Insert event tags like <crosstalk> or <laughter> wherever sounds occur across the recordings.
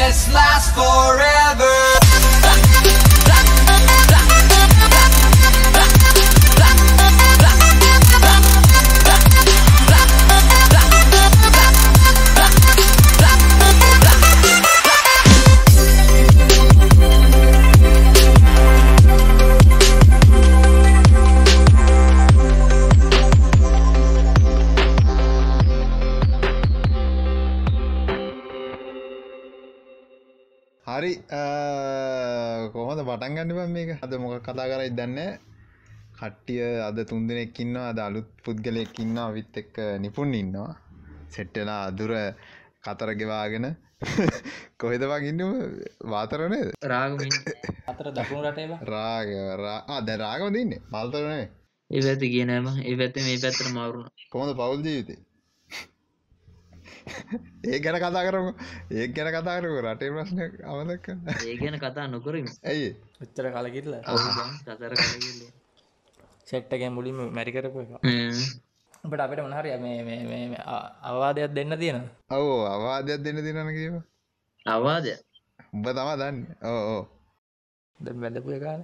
This lasts forever. කොහොද පටන්ගන්න බම් මේක. අද මොක කතා කරයි දන්න කට්ටිය අද තුන් දෙනෙක් ඉන්නවා. අද අලුත් පුද්ගලයෙක් ඉන්නවා. විත් එක්ක නිපුන් ඉන්නවා. සෙට්ටලා අදුර කතර ගෙවාගෙන <laughs> කොහෙද වගින්න වාතරනේද රාගමින් අතර දකුණු රටේවා රාග අද රාගම දින්නේ මල්තරනේ ඒ පැත්ති කියනෑම ඒ පැත්ත මේ පැත්තර මවරුණ කොහොද පවුල් ජීවිතේ <laughs> ඒ ගැන කතා කරම. ඒ ගැන කතා කරම. රටේ ප්‍රශ්න අවදක් ඒ ගැන කතා නොකරම. ඇයි? උච්චර කලකිරල කතර කරගල සෙට්ටකැන් මුලින්ම මැරිකරපු එක. බට අපිට මනහරය මේ අවවාදයක් දෙන්න තියෙන ඔවෝ අවාදයක් දෙන්න දිනන කියව. අවාදය උඹ තමා දන්න. ඕ ද බැඳපු කාල.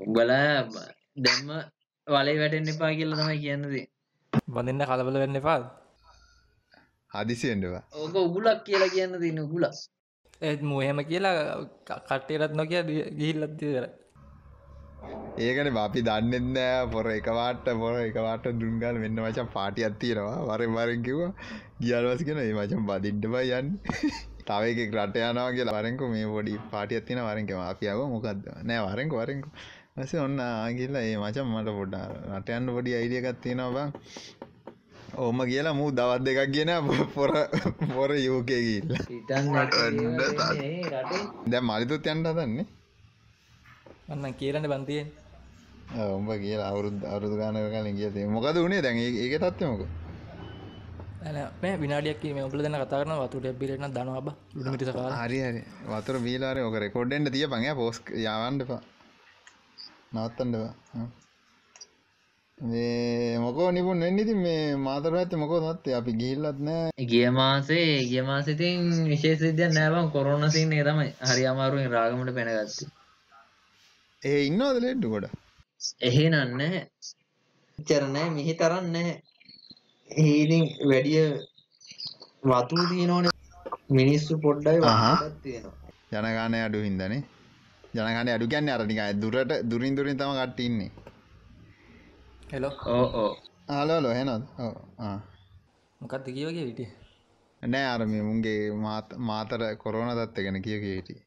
උබලා දැම්ම වලේ වැටෙන් එපා කියල තමයි කියන්නද බඳන්න කලබල වෙන්න පාල් හදිසිෙන්ටවා ඕක උගුලක් කියලා කියන්න තින්න උගුල ඒත් මුහෙම කියලා කට්ටේරත් නොකිය ගිහිල්ලත්ති කර ඒකන අපි දන්නෙන්නෑ පොර එකවාට පොර එකවාට දුන්ගල් වෙන්න වචන් පාටි අත්තියෙනවා වරෙන් වරෙන් කිව ගියල්වස කෙන ඒ වචන් බදින්ටබයි යන්න. <laughs> තව එක රට යනවා කියලා. වරෙන්ක මේ පොඩි පාටි අත්තින වරෙන්කම අපියාව මොකක්ද නෑ වරෙන්ක වරෙන්ක. ඇස ඔන්න ආගිල්ල ඒ මචන් මට පොඩ්ඩ රටයන්න පොඩි අයිඩියකත් තියෙනවා බං ඕම කියලා මූ දවත් දෙකක් ගෙන <laughs> පොර පොර යෝකය ගිල්ල දැ මලිතුත් යන්ට දන්නේ අන්න කියලන්න බන්තියෙන් උඹ කියලා අවුරුද් අරුදු ගානක කලින් කිය මොකද වුණේ දැන්? ඒක තත්වමක මේ විනාඩියක් මේ ඔබල දෙන්න කතාරන වතුට බිරෙන දනවාබ ලුමිට කාල හරි හරි. වතුර බීලාරය ඕක රෙකෝඩ්ඩෙන්ට තිය පඟ පෝස් යවන්ඩපා නවත්තන්ඩවා මේ මොකෝ නිපුන් වෙන්නඉති මේ මාතර ඇත්ත මොකෝ නත්තේ අපි ගිහිල්ලත් නෑ. ගිය මාසේ ගිය මාසිතින් විශේෂ විද්‍යක් නෑබම් කොරෝන සින්නේ තමයි හරි අමාරුවෙන් රාගමට පැනගත්ත. ඒ ඉන්නවද ලෙඩ්ඩු ගොඩ එහෙ නන්න චරණෑ මිහි තරන්න ඒඉතින් වැඩිය වතු තියනෝන මිනිස්සු පොඩ්ඩයි. වාටත් තියෙනවා. ජනගානය අඩු හින්දනේ ජනගන අඩු ගැන්න අරනික දුරට දුරින් දුරින් තම කට්ටඉන්නේ හෙලෝ ඕ ආලෝලො හෙනොද මොකක්ද කියවගේ විටිය නෑ අරම මුන්ගේ මාතර කොරෝන දත්ත ගැන කිය කිය හිටිය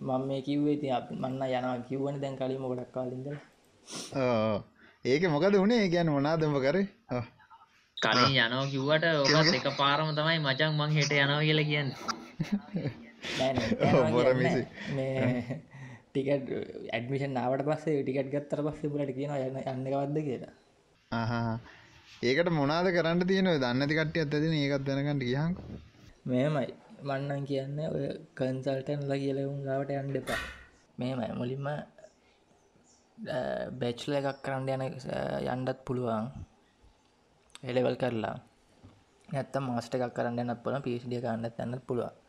මම මේ කිව්වේ ති මන්න යනවා කිව්වන දැන් කලින්ම ගොඩක් කාලින්ද ඕ ඒක මොකද වුණේ ගැන මොනාදම කරේ. කලින් යනෝ කිව්වට ඔකත් <laughs> එක පාරම තමයි මචන් මං හෙට යනවා කියලා කියන්න. <laughs> බොර මිසි. ටිකට ඇඩමිෂන් නාවට පස්සේ ටිකට් ගත්තර පස්සේ පුලට කියන යන්න යන්නකවද්ද කියලා. ආහා. ඒකට මොනාද කරන්න තියෙන දන්නති කට්ටිය ඇතතින ඒකත් දැනකට කියහක් මෙමයි මන්නන් කියන්න ඔය කන්සල්ටන්ල කියලවුන් ගාවට යන්න එපා. මෙමයි මුලින්ම බැච්ල එකක් කරන්න යන යන්ඩත් පුළුවන්. එලෙවල් කරලා. නැත්ත මාස්ට එකක් කරන්න යන්නත් පුළ පිසිිය කරන්නත් යන්නත් පුළුවන්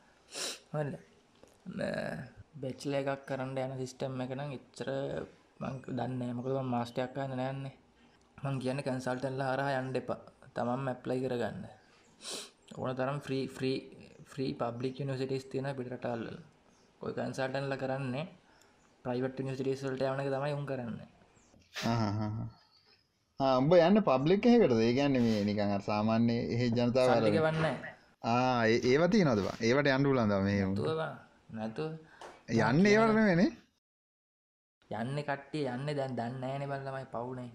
බෙච්ල එකක් කරන්න යන සිිස්ටම් එකනම් එච්චර දන්න මොකද මාස්ටයක් කන්න නෑන්නේ මං කියන්න කැන්සල්ටල්ල හරහා යන්ඩ එපා. තමම් ඇප්ලයි කරගන්න. ඕන තරම් ්‍රී ්‍රී ්‍රී පබ්ලික් නිසිටස් තියෙන පිටටල්ල ඔය කන්සල්ටන්ල කරන්නේ ප්‍රයිවට් නිසිටේස්වල්ට යනක තමයි උන් කරන්න. උඹ යන්න පබ්ලික් එකට ඒගැන්න මේ නිකඟ සාමාන්‍ය එහි ජනතාව වන්න ඒවති නොදවා ඒවට අන්ඩුලන්ද මේ නැතු යන්න ඒවටන වෙනේ යන්න කට්ටිය යන්න දැන් දන්න ෑන බල්ලමයි පවුනේ.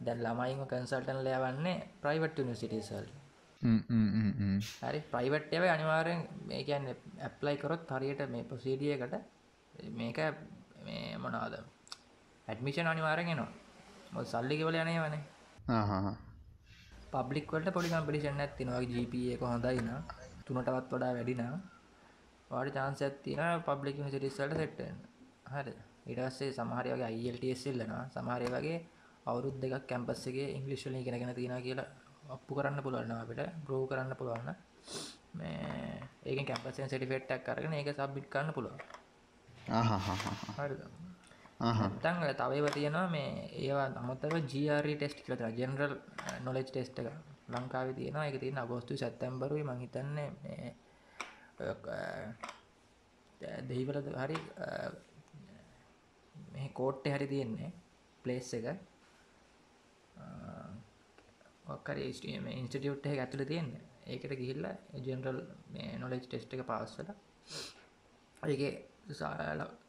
දැන් ළමයිම කන්සල්ටන් ලයවන්නේ ප්‍රයිවට් නිසිටේසල් හරි ප්‍රයිවට්ව අනිවාරෙන් මේ කියන්න ඇප්ලයි කරොත් හරියට මේ පොසීඩියකට මේක මේ මොනාද ඇඩමිෂන් අනිවාරෙන් නවා මො සල්ලිකවල යනේ වනේ පබ්ලික්වට පොඩි කම්පිටිෂන් ඇතිනවා ජීප එක හොඳයින තුනටවත් වඩා වැඩිනා වාඩි චාන්ස ඇතින පබ්ලික් සිටිස්සල්ට සෙට්ටෙන් හරි. ඉටස්සේ සමහරයගේ අයිල්ටස්සෙල්ලනවා සමහරය වගේ අවුරුද් දෙකක් කැම්පස්සගේ ඉංගලිශ්ලි කෙනගෙන තියෙන කියලා අපපු කරන්න පුළුවන්න අපිට ග්‍රෝ කරන්න පුළුවන්න මේ ඒක කැපසෙන් සටිෆෙට්ටක් කරගෙන ඒක සබ්බිට් කරන්න පුළුවන්. හරිද? තන් තවව තියෙනවා මේ ඒවා අමතව ජර් ටෙස්ට් කතර ජෙනරල් නොලෙජ් ටෙස්ට එක ලංකාව තියෙනවා. එක තියෙන අගෝස්තු සැත්තැම්බරුයි මහිතන්නේ මේ දෙහිවලද හරි මේ කෝට්ට හරි තියෙන්නේ ප්ලේස් එක. ඔක්කර ඉන්ස්ටිටියුට් එක ඇතුළ තියෙන ඒකට ගිහිල්ල ජෙනරල් මේ නොලෙජ් ටෙස්ට එක පාස්සල ඒක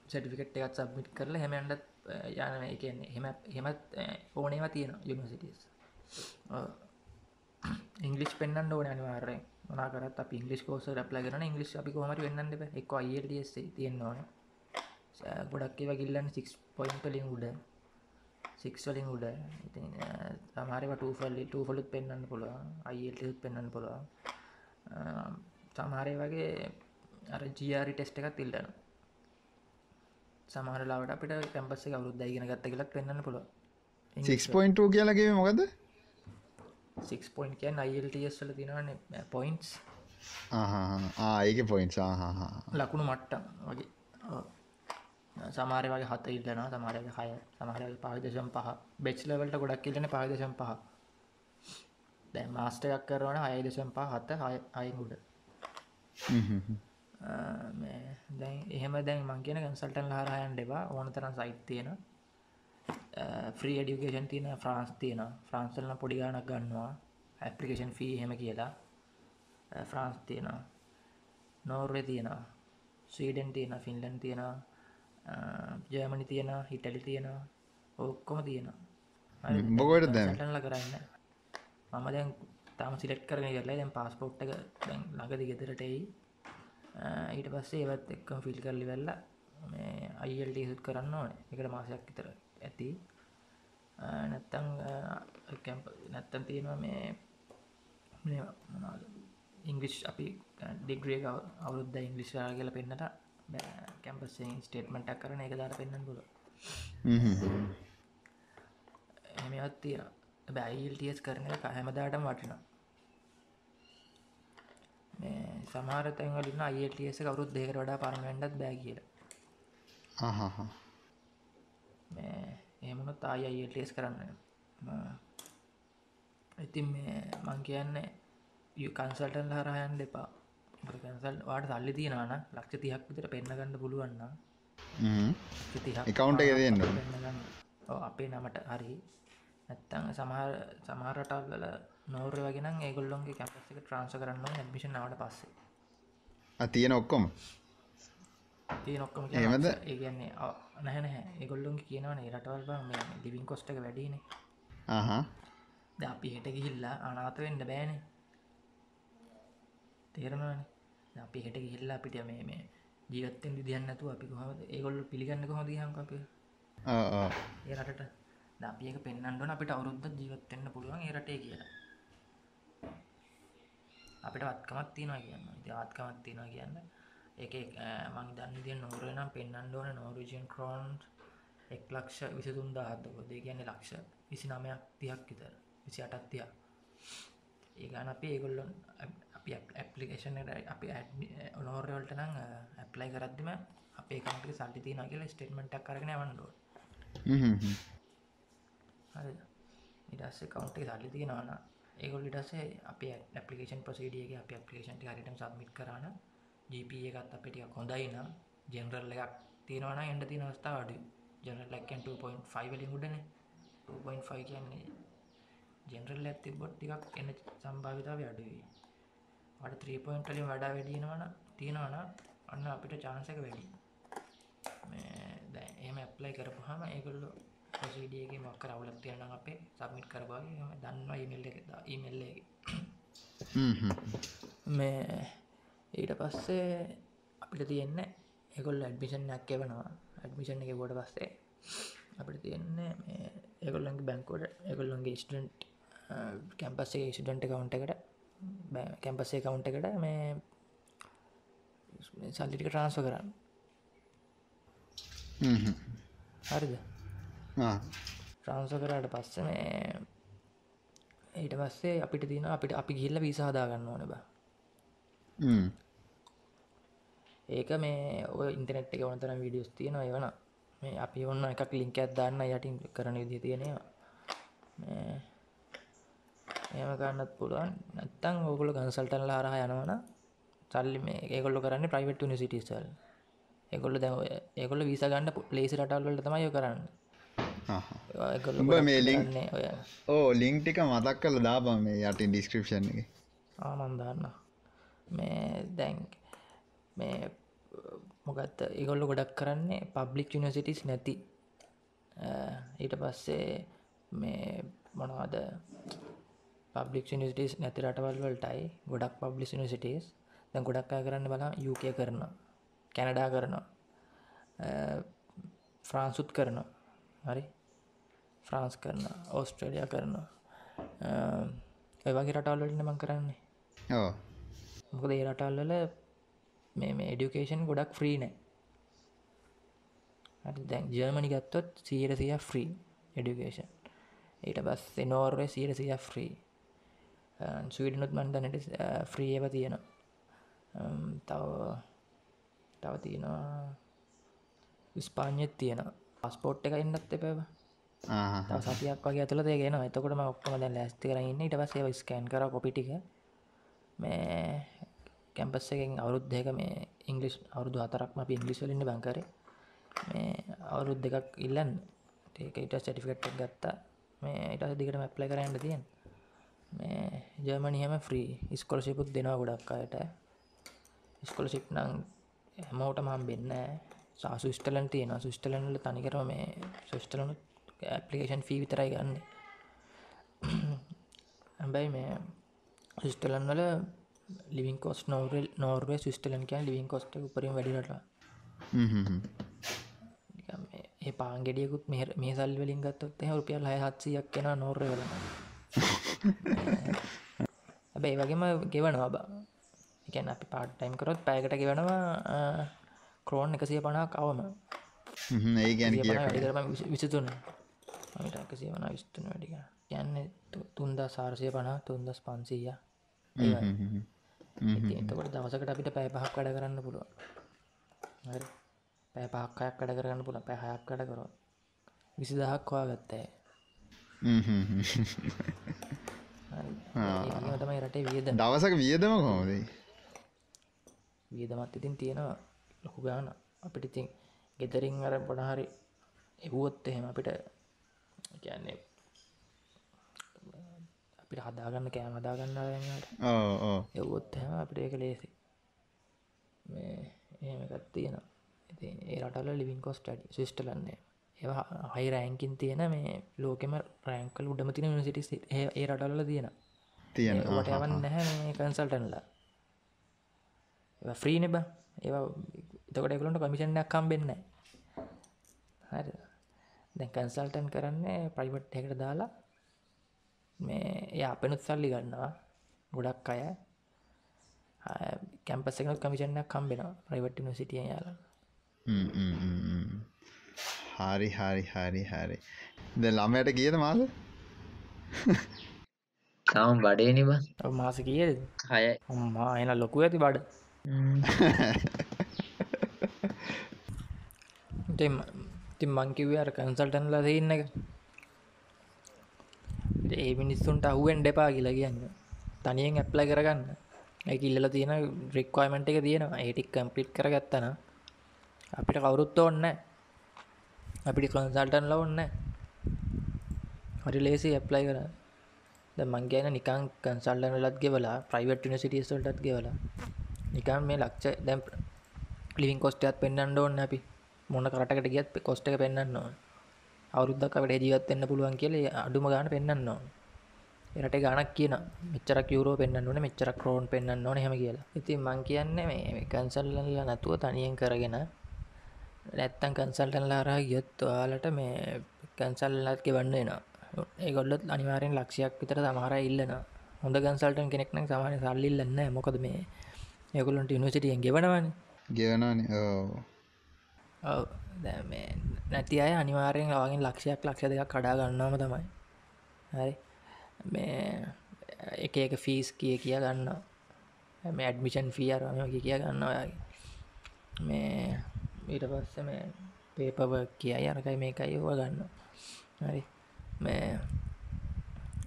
සටිෆිකට් එකත් සබ්මිට් කරලා හැමන්ඩත් යන එකන්නේ හෙම හෙමත් ඕනේවා තියෙන යුනිසිටස් ඉංගලිස් පෙන්න්න ඕන අනිවාරය මනාකරත් අප ඉංගලිස් කෝස රැප්ල කරන ඉංගලිස් අපි කොමට වෙන්නට එක් අයිල්ස් තියෙන්න ඕන. ගොඩක් ඒව ගිල්ලන්න 6 පොයින්ටලින් උඩ. සික්වලින් උඩ. ඉතින් සමහරව ටූෆල්ලි ටූෆලුත් පෙන්න්න පුළුවන්. අයිල්ටත් පෙන්න්න පුළුවන්. සමහරය වගේ අර ජරි ටෙස්ට එකත් ඉල්ලන සමහරලාට අපිට කැම්පස්ස කවරුත් දයිගෙන ගත්ත කියලක් පෙන්න්න පුළුව 6.2 කියලගේ මොකද 6 පොයින්් කියන් අයිල්ටස්ල තිනවන පොයින්ස් ඒක පොයින්ස් ලකුණු මට්ටම් වගේ සමාරය වගේ හත ඉල්ලන සමාරය හය සමහර පහදශම් පහ බෙච්ලවලට ගොඩක් කියලන පහදශම් පහ දැ මාස්ටයක් කරවන අයදශම් පහ හත අයගුඩ දැන් එහෙම දැන් මං කියන කන්සල්ටන් හරහයන් දෙවා ඕන තරම් සයිට් තියෙන ෆ්‍රී ඩියුකේෂන් තියෙන ෆ්‍රාන්ස් තියෙන ෆ්‍රන්සල්න පොඩිගානක් ගන්නවා. ඇපලිකේෂන් ෆී හෙම කියලා. ෆ්‍රාන්ස් තියෙන නෝර්ය තියෙන ස්වීඩන් තියෙන ෆින්ලන් තියෙන ජර්මණි තියෙන හිටලි තියෙන ඔක්කොම තියෙන බොකොට දැන්? සටන්ල කරන්න මම දැන් තම සිලෙට් කරන කරලා දැන් පාස්පෝට් එක දැන් ළඟදි ගෙදරටයි ඊට පස්සේ ඒවත් එක්කම ෆිල් කරලි වෙල්ලා මේ අයිල්ට සුත් කරන්න ඕන. එකට මාසයක් විතර ඇති. නැත්තං නැත්තන් තියෙනවා මේ ඉංගලිෂ් අපි ඩිග්‍රිය අවුරුද්ධ ඉංගලිස්රා කියල පෙන්න්නට කැම්පස්සේ ස්ටේට්මටක් කරන එක දාට පෙන්න්න පුල එමත් තියෙන බැයිල්ටස් කරන එක හැමදාටම වටිනා සමාර තැන්වලින් අයිටස කවරුත් දෙකට වඩා පරමෙන්ඩත් බෑ කියල එහමනොත් ආය අයිටස් කරන්න? ඉතින් මේ මං කියන්නේ කන්සල්ටන් හරහයන් දෙපා කන්සල් වාට සල්ලි තියනාන ලක්ෂ තියක් විතර පෙන්න්නගන්න පුළුවන්න එකකවුන්ට එක දෙන්න අපේ නමට හරි. නැත්තං සමහර සමහරටල්ල නෝර වගෙන ඒගොල්ලොන්ගේ කැපස්ක ට්‍රන්ස කරන්න ඇමිෂන් නවට පස්සේ. තියෙන ඔක්කොම තිය නොක්කම එහෙමද? ඒගන්නේ නැහැනහැ ඒගොල්ලොන් කියනවන රටවල් මේ ලිවින් කොස්ටක වැඩීනේ ද අපි හෙට ගිහිල්ලා අනාත වෙන්න බෑනේ. තේරනවාන? අපි හෙට ගිහිල්ලා අපිට මේ මේ ජීවත්තෙන් විදිහන්නතු අපි කොහමද? ඒගොල්ල පිළිගන්න කොහොද හංක අප? ඒ රටට. ද අපි එක පෙන්න්නඩන අපිට අවුරුද්ධ ජීවත්වෙන්න පුළුවන් ඒ රටේ කියලා. අපිට වත්කමත් තියෙනවා කියන්න ඉති ආත්කමත් තියෙනවා කියන්න එක මං දන්න දිය නෝරය නම් පෙන්න්නන්න ඕන නෝරජන් කරෝන්් එක් ලක්ෂ විසිතුන් දාහත්දකො දේ කියන්නේ ලක්ෂ විසි නමයක් තියක් විතර විසි අටත්තියක් ඒගන අපි ඒගොල්ලොන් අපි ඇපලිකේෂන අපි ඔනෝරවලට නම් ඇප්ලයි කරද්දිම අපේ කමට සල්ලි තින කියල ස්ටේටමටක් කරන වන්නඩෝ ඉටස්ස කවන්ට සල්ලි තියෙනවාන ඒගොල් ඉටසේ අප ඇපලිකේෂන් ප්‍රසිඩියගේ අප ඇපලිකේෂන්ට හරිටම සබමිට කරන ජප එකත් අපිටිය හොඳයින ජෙනරල් එකක් තියෙනවන එන්ඩ තින අවස්ථා අඩු ජනලක්කන් 2.5 වලින් උඩන. 2.5 කියන්නේ ජෙනරල් ඇති බොට් ටිකක් එන්න සම්භාවිතාව අඩුවී අට 3පොයින්ටලින් වඩා වැඩියෙනවන තියෙනවන අන්න අපිට චාන්සක වැඩි. එම ඇප්ලයි කරපුහම ඒගොල්ලු පොසිඩියගේ මක්ක රවුලක් තියන අපේ සබමිට් කරබාගේ දන්නවා ඉමල්ල එක ඉමල්ල මේ ඊට පස්සේ අපිට තියෙන්න එකොල් ඇඩමිෂන්යක් එවනවා. ඇඩමිෂන් එක ගොඩ පස්සේ අපිට තියෙන්නේ ඒකොල්ලන්ගේ බැංකෝට ඒකොල්ලොන්ගේ ස්ටන්ට් කැම්පස්සේ ස්ටන්ට කවුන්ට එකට කැම්පස්සේ කවුන්ට එකට මේ සල්ලිටික ට්‍රන්ස්ව කරන්න. හරිද? ට්‍රන්ස කරට පස්ස මේ ඊට පස්සේ අපිට තින අපිට අපි ගිල්ල විසාදා ගන්න ඕන බ. ඒක මේ ඔය ඉන්ටනෙට් එක වනතරම් විඩියස් තියෙන ඒවන මේ අපි ඔන්න එකක් ලිංක ඇත්දාන්න යටින් කරන විදි තියෙනවා. එම ගන්නත් පුළුවන්. නැත්තං ඕගොල කන්සල්ටන්ල හරහ යනවන සල්ලි මේ ඒගොල්ල කරන්න ප්‍රයිවට් නිසිටසල් එකොල්ල දැ ඒකොල්ල විස ගන්න ලේසි රටල්වලට තමයි කරන්න. උඹ මේ කරන්නේ ඔය. ඕ ලිංක් ටික මතක් කල දාපම මේ යටින් ඩිස්ක්‍රපෂන් එක. ආමන්දන්න මේ දැන් මේ මොකත් ඒගොල්ලු ගොඩක් කරන්නේ පබ්ලික් යනිසිටිස් නැති. ඊට පස්සේ මේ මොනවාද? පබ්ලික් නිසිටස් නැති රටවල් වලටයි ගොඩක් පබ්ලිස් නිසිටස් දැ ගොඩක් අය කරන්න බලා යුකය කරන කැනඩා කරනවා ෆ්‍රාන්සුත් කරනවා. හරි? ෆ්‍රාන්ස් කරන ඕස්ට්‍රේලිය කරනවා. ඔය වගේ රටවල්ලට මං කරන්නේ. මොකද ඒ රටල්වල මේ එඩියුකේෂන් ගොඩක් ෆ්‍රී නෑ. දැන් ජර්මණි ගත්තොත් සීයට සිය ෆ්‍රී එඩියුකේෂන් ඊට බස් නෝර්වේ සීට සිය ෆ්‍රී ස්වීඩනුත් මන්දනට ෆ්‍රී ඒව තියෙන තව තව තියෙනවා විස්පාඥත් තියෙන පස්පෝට් එක එන්නත් එපව සතියක් වගේ ඇතුළ දෙගෙන එතකොටම ඔක්කොම දැන් ලැස්ති කරන්න ඉට පස්සේ ස්කෑන් කර කොපිටික මේ කැම්පස් එකෙන් අවුරුද් දෙක මේ ඉංගලිස් අවුරුදු හතරක්ම අපි ඉංගලිස්වලින්න බංකර. මේ අවුරුද් දෙකක් ඉල්ලන්න. ඒක ඉට සටිෆිකට් ගත්තා. මේ ඉට දිකට මැප්ලයි කරන්න තියෙන්. මේ ජර්මනිහම ෆ්‍රී ඉස්කොලසිපුත් දෙනවා ගොඩක් අයට. ස්කොලසිප් නං හැමෝට මම් බෙන්න සාසුස්ටලන් තියෙන සුස්ටලන්ල තනිකරම මේ සුස්ටලනු ඇපලිකේෂන් ෆී විතරයි ගන්න. <coughs> හැබැයි මේ සිස්ටලන් වල ලිවින් කොස් නෝරල් නෝර්වේ සිස්ටලන් කියන් ලිවින් කොස්ට උපරින් හ්ම්. ඒ පාන්ගෙඩියකුත් මෙ මේ සල් වලින් ගත්තොත් රුපියල් හය හත්සියක් කෙන නෝර්ය වල හැබැයි වගේම ගෙවනවා බා. එකන් අපි පාට්ටයිම් කරොත් පෑකට ගෙවනවා ක්‍රෝන් එකසිය පණක් අවම. ඒ ගැන විසිතුන්න මට එකසිය වන විස්තුන. වැඩික යන්න තුන්ද සාර්සය පනා තුන්දස් පන්සීය එතකොට දවසකට අපිට පැය පහක් වැඩ කරන්න පුළුව හරි. පැය පහක්කයක් වැඩ කරන්න පුළ පැහයක් කඩ කරොත්. විසි දහක් වා ගත්තෑ තමයි රටේ වියද දවසක වියදම කොහොමද? වියදමත් ඉතින් තියෙනවා. ලොකු ගාන අපිට ඉතින් ගෙදරින් අර පොඩහරි එවුවොත් එහෙම අපිට කියන්නේ අපිට හදාගන්න කෑම හදාගන්න ට එව්වොත් එහෙම අපිට ඒක ලේසි. එහෙම එකත් තියෙන ඉති ඒ රටල ලිවින් කොස්ට ඩි සිිස්ටලන්නේ ඒවා හයි රෑන්කින් තියෙන මේ ලෝකෙම රෑංකල් උඩම තින සිටි ඒ රටල්ල තියෙන තියෙන ට යවන්න නැහැ කන්සල්ටන්ලා ඒ ෆ්‍රී නෙබ ඒවා එතකොට එකලට කමිෂන්යක් කම්බෙන්න හරි දැන් කන්සල්ටන් කරන්නේ ප්‍රයිවට් එකට දාලා මේ එය අපනුත් සල්ලි ගන්නවා. ගොඩක් අය. කැම්පස් එකනත් කමිෂන්යක් කම්බෙන ප්‍රයිවට් සිටිය යාල. හරි හරි හරි හරි. ද ළමයට කියද මාද තවම් බඩේනිබ මාස කියද? හය අම්මා එන ලොකු ඇති බඩ. ඉතින් මංකිවේ අර කන්සල්ටන්ලා දෙන්න එක ඒ මිනිස්සුන්ට අහුවෙන් ඩෙපා කියලා කියන්න. තනියෙන් ඇප්ලයි කරගන්න. එක ඉල්ල තියෙන රික්වයිමට එක තියෙනවා. ඒටික් කම්පලිට් කරගත්තන අපිට කවුරුත්ත ඔන්න අපිට කන්සල්ටන්ල ඔන්න හරි ලේසි ඇප්ලයි කර ද මංගේන නිකං කන්සල්ටන ලත් ගෙවලා ප්‍රයිවට් නිසිටස්වල්ටත් ගෙවලා. නිකන් මේ ලක්ෂ දැම් ලිවින් කොස්ටයත් පෙන්න්න ඕන්න අපි. මොන කරටකට ගියත් කොස්ට එක පෙන්න්න ඕන. අවුරුද්දක්කට ජීවත්වෙන්න පුළුවන් කියලේ අඩුම ගාන පෙන්න්න ඕන. එරට ගණක් කියන මෙච්චරක් යුරෝ පෙන්න්න ඕන මෙච්චර කරෝන් පෙන්න්න ඕන හෙම කියලා. ඉතින් මං කියන්න මේ කන්සල්ලල නැතුව තනියෙන් කරගෙන නැත්තන් කන්සල්ටන්ලා අරහ ගියොත් ඔයාලට මේ කැන්සල්ලත් ගෙවන්න එනවා ඒගොල්ලොත් අනිවාරෙන් ලක්ෂයක් විතර සමහර ඉල්ලන හොඳ කන්සල්ටන් කෙනෙක්න සමාන සල්ලිල්ලන්න මොකද මේ ඒගොල්ලොන්ට යුනිසිටියෙන් ගෙවනවන. ගෙවනන ඕ ඔව් දැන් මේ නැති අය අනිවාරයෙන් වගේ ලක්ෂයක් ලක්ෂ දෙකක් කඩා ගන්නවම තමයි. හරි. මේ එක එක ෆීස් කිය කිය ගන්න මේ ඇඩමිෂන් ෆියරම කිය ගන්න ඔයාගේ. මේ ඊට පස්ස මේ පේපව කියයි අරකයි මේකයි හෝ ගන්න හරි. මේ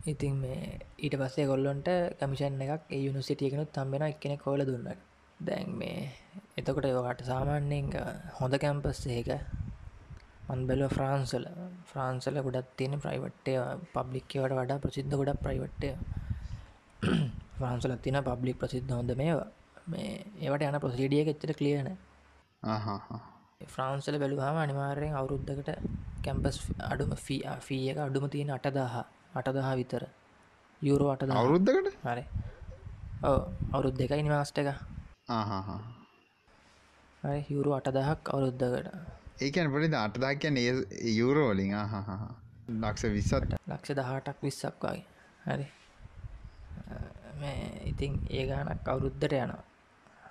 ඉතින් මේ ඊට පස්සේ ගොල්ලොන්ට කමිෂන් එකක් ඒ යුනිසිටියකනුත් තම්බෙන එකනෙ කෝල දුන්නට. දැන් මේ එතකොට යෝකට සාමාන්‍යයෙන් හොඳ කැම්පස් ඒක මන් බැලුව ෆ්‍රාන්සල ෆ්‍රාන්සල ගොඩත් තියෙන ප්‍රයිවට්ටය පබ්ලික්කවට වඩා ප්‍රසිද්ධ ගොඩක් ප්‍රයිවට්ටය ෆ්‍රාන්සල තින පබ්ලික් ප්‍රසිද්ධ හොඳ මේවා. මේ ඒවට යන ප්‍රසිඩිය එච්චට කලියන ෆ්‍රාන්සල බැලුහම අනිවාර්යෙන් අවුරුද්ධකට කැම්පස් අඩුම ෆී එක අඩුම තියෙන අටදාහ අටදහ විතර. යුරෝ අට අවුරුද්ධකට හරි. අවුරුද් දෙකයි නිවාස්ට එක. හරි යුරු අටදහක් අවුරුද්ධකට ඒකැන පොඩි අටදා කියන්න යුරෝලින් ලක්ෂ විස්සට ලක්ෂ දහටක් විස්සක් වගේ. හරි. මේ ඉතින් ඒ ගානක් අවුරුද්ධට යනවා.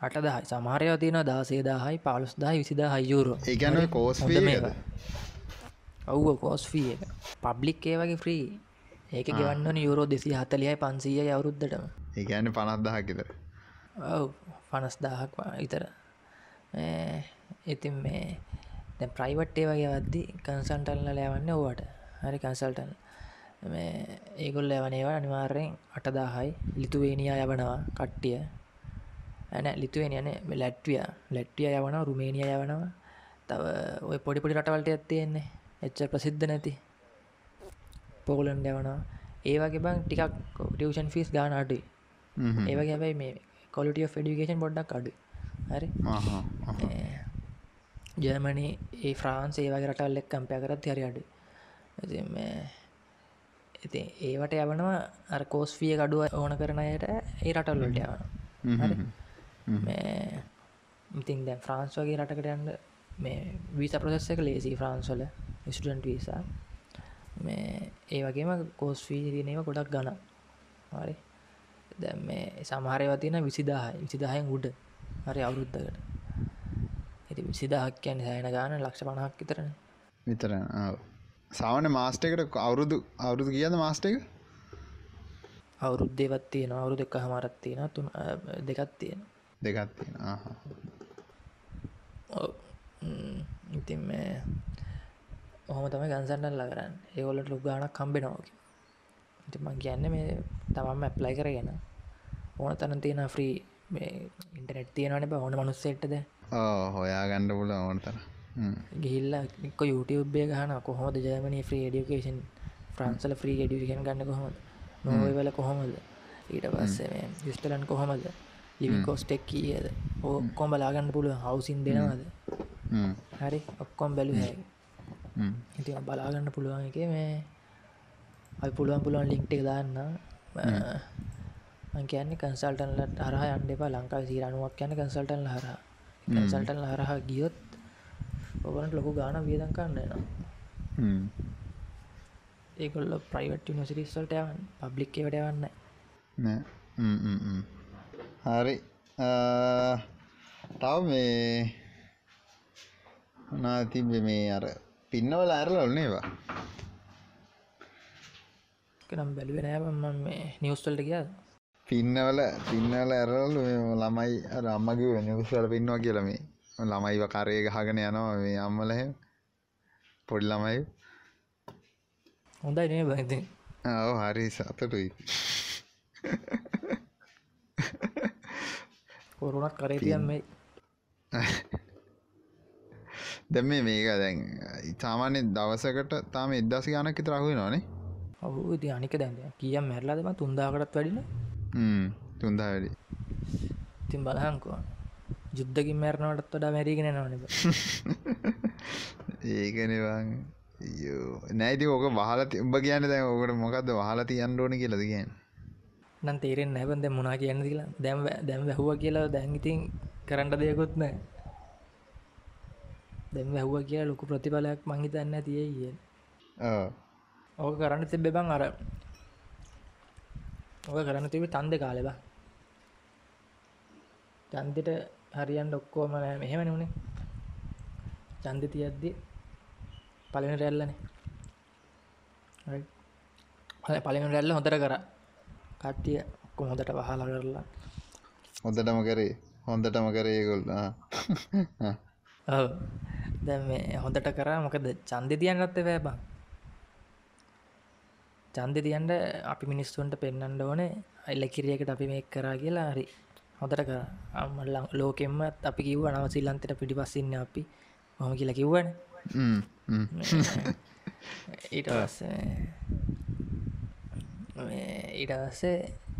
අටදහයි. සමහරයව තියෙන දාසේ දාහයි පාලුස් දහයි විසිදා හයුරෝ ඒගැන කෝස් ඔව්ව කෝස්ෆී එක. පබ්ලික් ඒ වගේ ෆ්‍රී ඒක ගෙවන්නන යුරෝ දෙසි හතලියයි පන්සීය අවුරුද්ධටම ඒගැන පනත්දහකිතර ඔව්. පනස් දාහක් ඉතර ඉතින් මේ දැ ප්‍රයිවට් ඒ වගේ වද්දි කන්සන්ටල්ල ලෑවන්න ඕවට. හරි කන්සල්ටල් මේ ඒගොල් ලැවනේවා අනිවාර්යෙන් අටදාහයි. ලිතුවේනියා යවනවා කට්ටිය. ඇන ලිතුවෙන යන ලැට්විය. ලැට්විය යවන රුමේනිය යවනවා. තව ඔය පොඩිපොඩි රටවල්ට ඇත්තයෙන්නේ එච්ච ප්‍රසිද්ධ නැති. පෝලන්ඩ යවනවා. ඒ වගේ බං ටිකක් ටියෂන් ෆිස් ගාන අඩුයි. ඒවගේ හැබයි මේ කොලිටිය ෆෙඩිකේෂන් පොඩ්ඩක් අඩු හරි. ජර්මණි ඒ ෆ්‍රාන්ස් වගේ රටවල් එක් කම්පය කරත් හරි අඩු ඉති ඒවට යවනවා අර කෝස්ෆිය ගඩුව ඕන කරනයට ඒ රටල්ලට යවන ඉතින් දැන් ෆ්‍රාන්ස් වගේ රටකට යන්න මේ වීස ප්‍රසෙස් එක ලේසි ෆ්‍රාන්ස්වල ස්ටඩන්ට වීසා මේ ඒ වගේම කෝස්ෆී තියනව ගොඩක් ගන හරි. දැ මේ සමහරයව තියන විසිදාහයි විසිදාහෙන් උඩ හරි අවුරුද්ධකට ඇති විසිදාහක් කියන්න සෑන ගාන ලක්ෂ පණහක් විතරන. විතර සාවන මාස්ටකට අවුරුදු අවුරුදු කියද මාස්ට එක? අවුරුද්දේවත් තියෙන අවුරුදු එක්ක හමරත් තියෙන තුන් දෙකත් තියෙන දෙකත් තියෙන ඉතින් මේ ඔහොම තම ගන්සන්නල්ල කරන්න. ඒවොලට ලොක් ගානක් කම්බෙනෝක ඉති මං කියන්න මේ තමම ඇප්ලයි කරගෙන ඕන තන තියෙන ෆ්‍රී ඉන්ටනෙට් තියෙනවන ඕන මනුස්සෙට්ටද හොයා ගණ්ඩ පුල ඕනතර ගිහිල්ල එක්ක යුටබේ ගහන කොහොමද ජර්මනී ්‍රී ඩියකේෂන් ෆ්‍රන්සල ්‍රී ඩියකන් ගන්න කොහොමද? නොවල කොහොමද? ඊට පස්සේ යුස්ටලන් කොහොමද? ලිවි කෝස්ටෙක් කියද? ඔක්කොම් බලාගන්න පුළුව හවසින් දෙනවාද? හරි ඔක්කොම් බැලු හැ ඉති බලාගන්න පුළුවන් එක මේ අයි පුළුවන් පුළුවන් ලින්ක්ට එක දාන්න කියන්නේ කන්සල්ටන්ලට හරහ අන්ඩපා ලංකාව සීරනුවක් කියන කන්සල්ටන් හර කන්සල්ටන් හරහ ගියොත් ඔබනට ලොකු ගාන වියදන් කන්න න ඒකොල්ල ප්‍රයිවට් නිසිරිස්සල්ට යවන් පබ්ලික් එවට යවන්න හරි. තව මේ නාතිබ මේ අර පින්නවල ඇරල ඔන්නේවා නම් බැලුව නෑම මේ නිවස්ටල්ට කිය පින්නවල පින්නවල ඇරලු ළමයි අම්මගේ නිවස්වල පින්නවා කියලමේ ළමයිව කරය ගහගෙන යනවා මේ අම්මලහ පොඩි ළමයි. හොඳයි නේ බති ඔව හරි සතටුයි. කොරුණක් කරේ තියන් මේ දැම මේක දැන් ඉතාමානෙ දවසකට තාම එදදාසි ගනක් තරහුව නොනේ ඔහු ඉති අනික දැන්ද කියම් මැරලාදම තුන්දාකටත් වැඩින තුන්දා වැඩි තින් බලහංකෝ යුද්ධකින් මැරණවටත් වඩා මැරීගෙන නොන ඒකනවන් නෑති ඕක වහල උඹ කියන්න දැන් ඕකට මොකක්ද වහල තියන්න ඕන කියලද කියන්න නම් තේරෙන් නැබන්ද මුණනා කියන්න කියලා දැම් දැම් වැැහුව කියලා දැන්ඉතින් කරන්නට දෙයකුත් නෑ දැම් වැැහුව කියලා ලොකු ප්‍රතිඵලයක් මංහිතන්න තිය කිය ඕක කරන්න තිබෙබං අර ඕක කරන්න තිබි තන්ද කාලෙබ චන්දිට හරියන් ඩොක්කෝම මෙහෙම නුනේ චන්ද තියද්දි පලන රැල්ලන පලිම රැල්ල හොඳට කර. කට්ටිය කොහොඳට වහලා කරලා. හොඳටම කරේ. හොඳටම කරේ ගොල් <laughs> ඔව්. දැන් මේ හොඳට කරා. මොකද ඡන්දෙ තියන්නත් බෑ බං ඡන්දෙ තියන්න අපි මිනිස්සුන්ට පෙන්වන්න ඕනේ ඉලකිරියකට අපි මේක කරා කියලා හරි. හොඳට කරා. අම්මල ලෝකෙම්ම අපි කිව්වා නව ශ්‍රී ලංකේට පිටිපස්සින් ඉන්නේ අපි. මොහොම කියලා කිව්වනේ. ඊට පස්සේ ඊට පස්සේ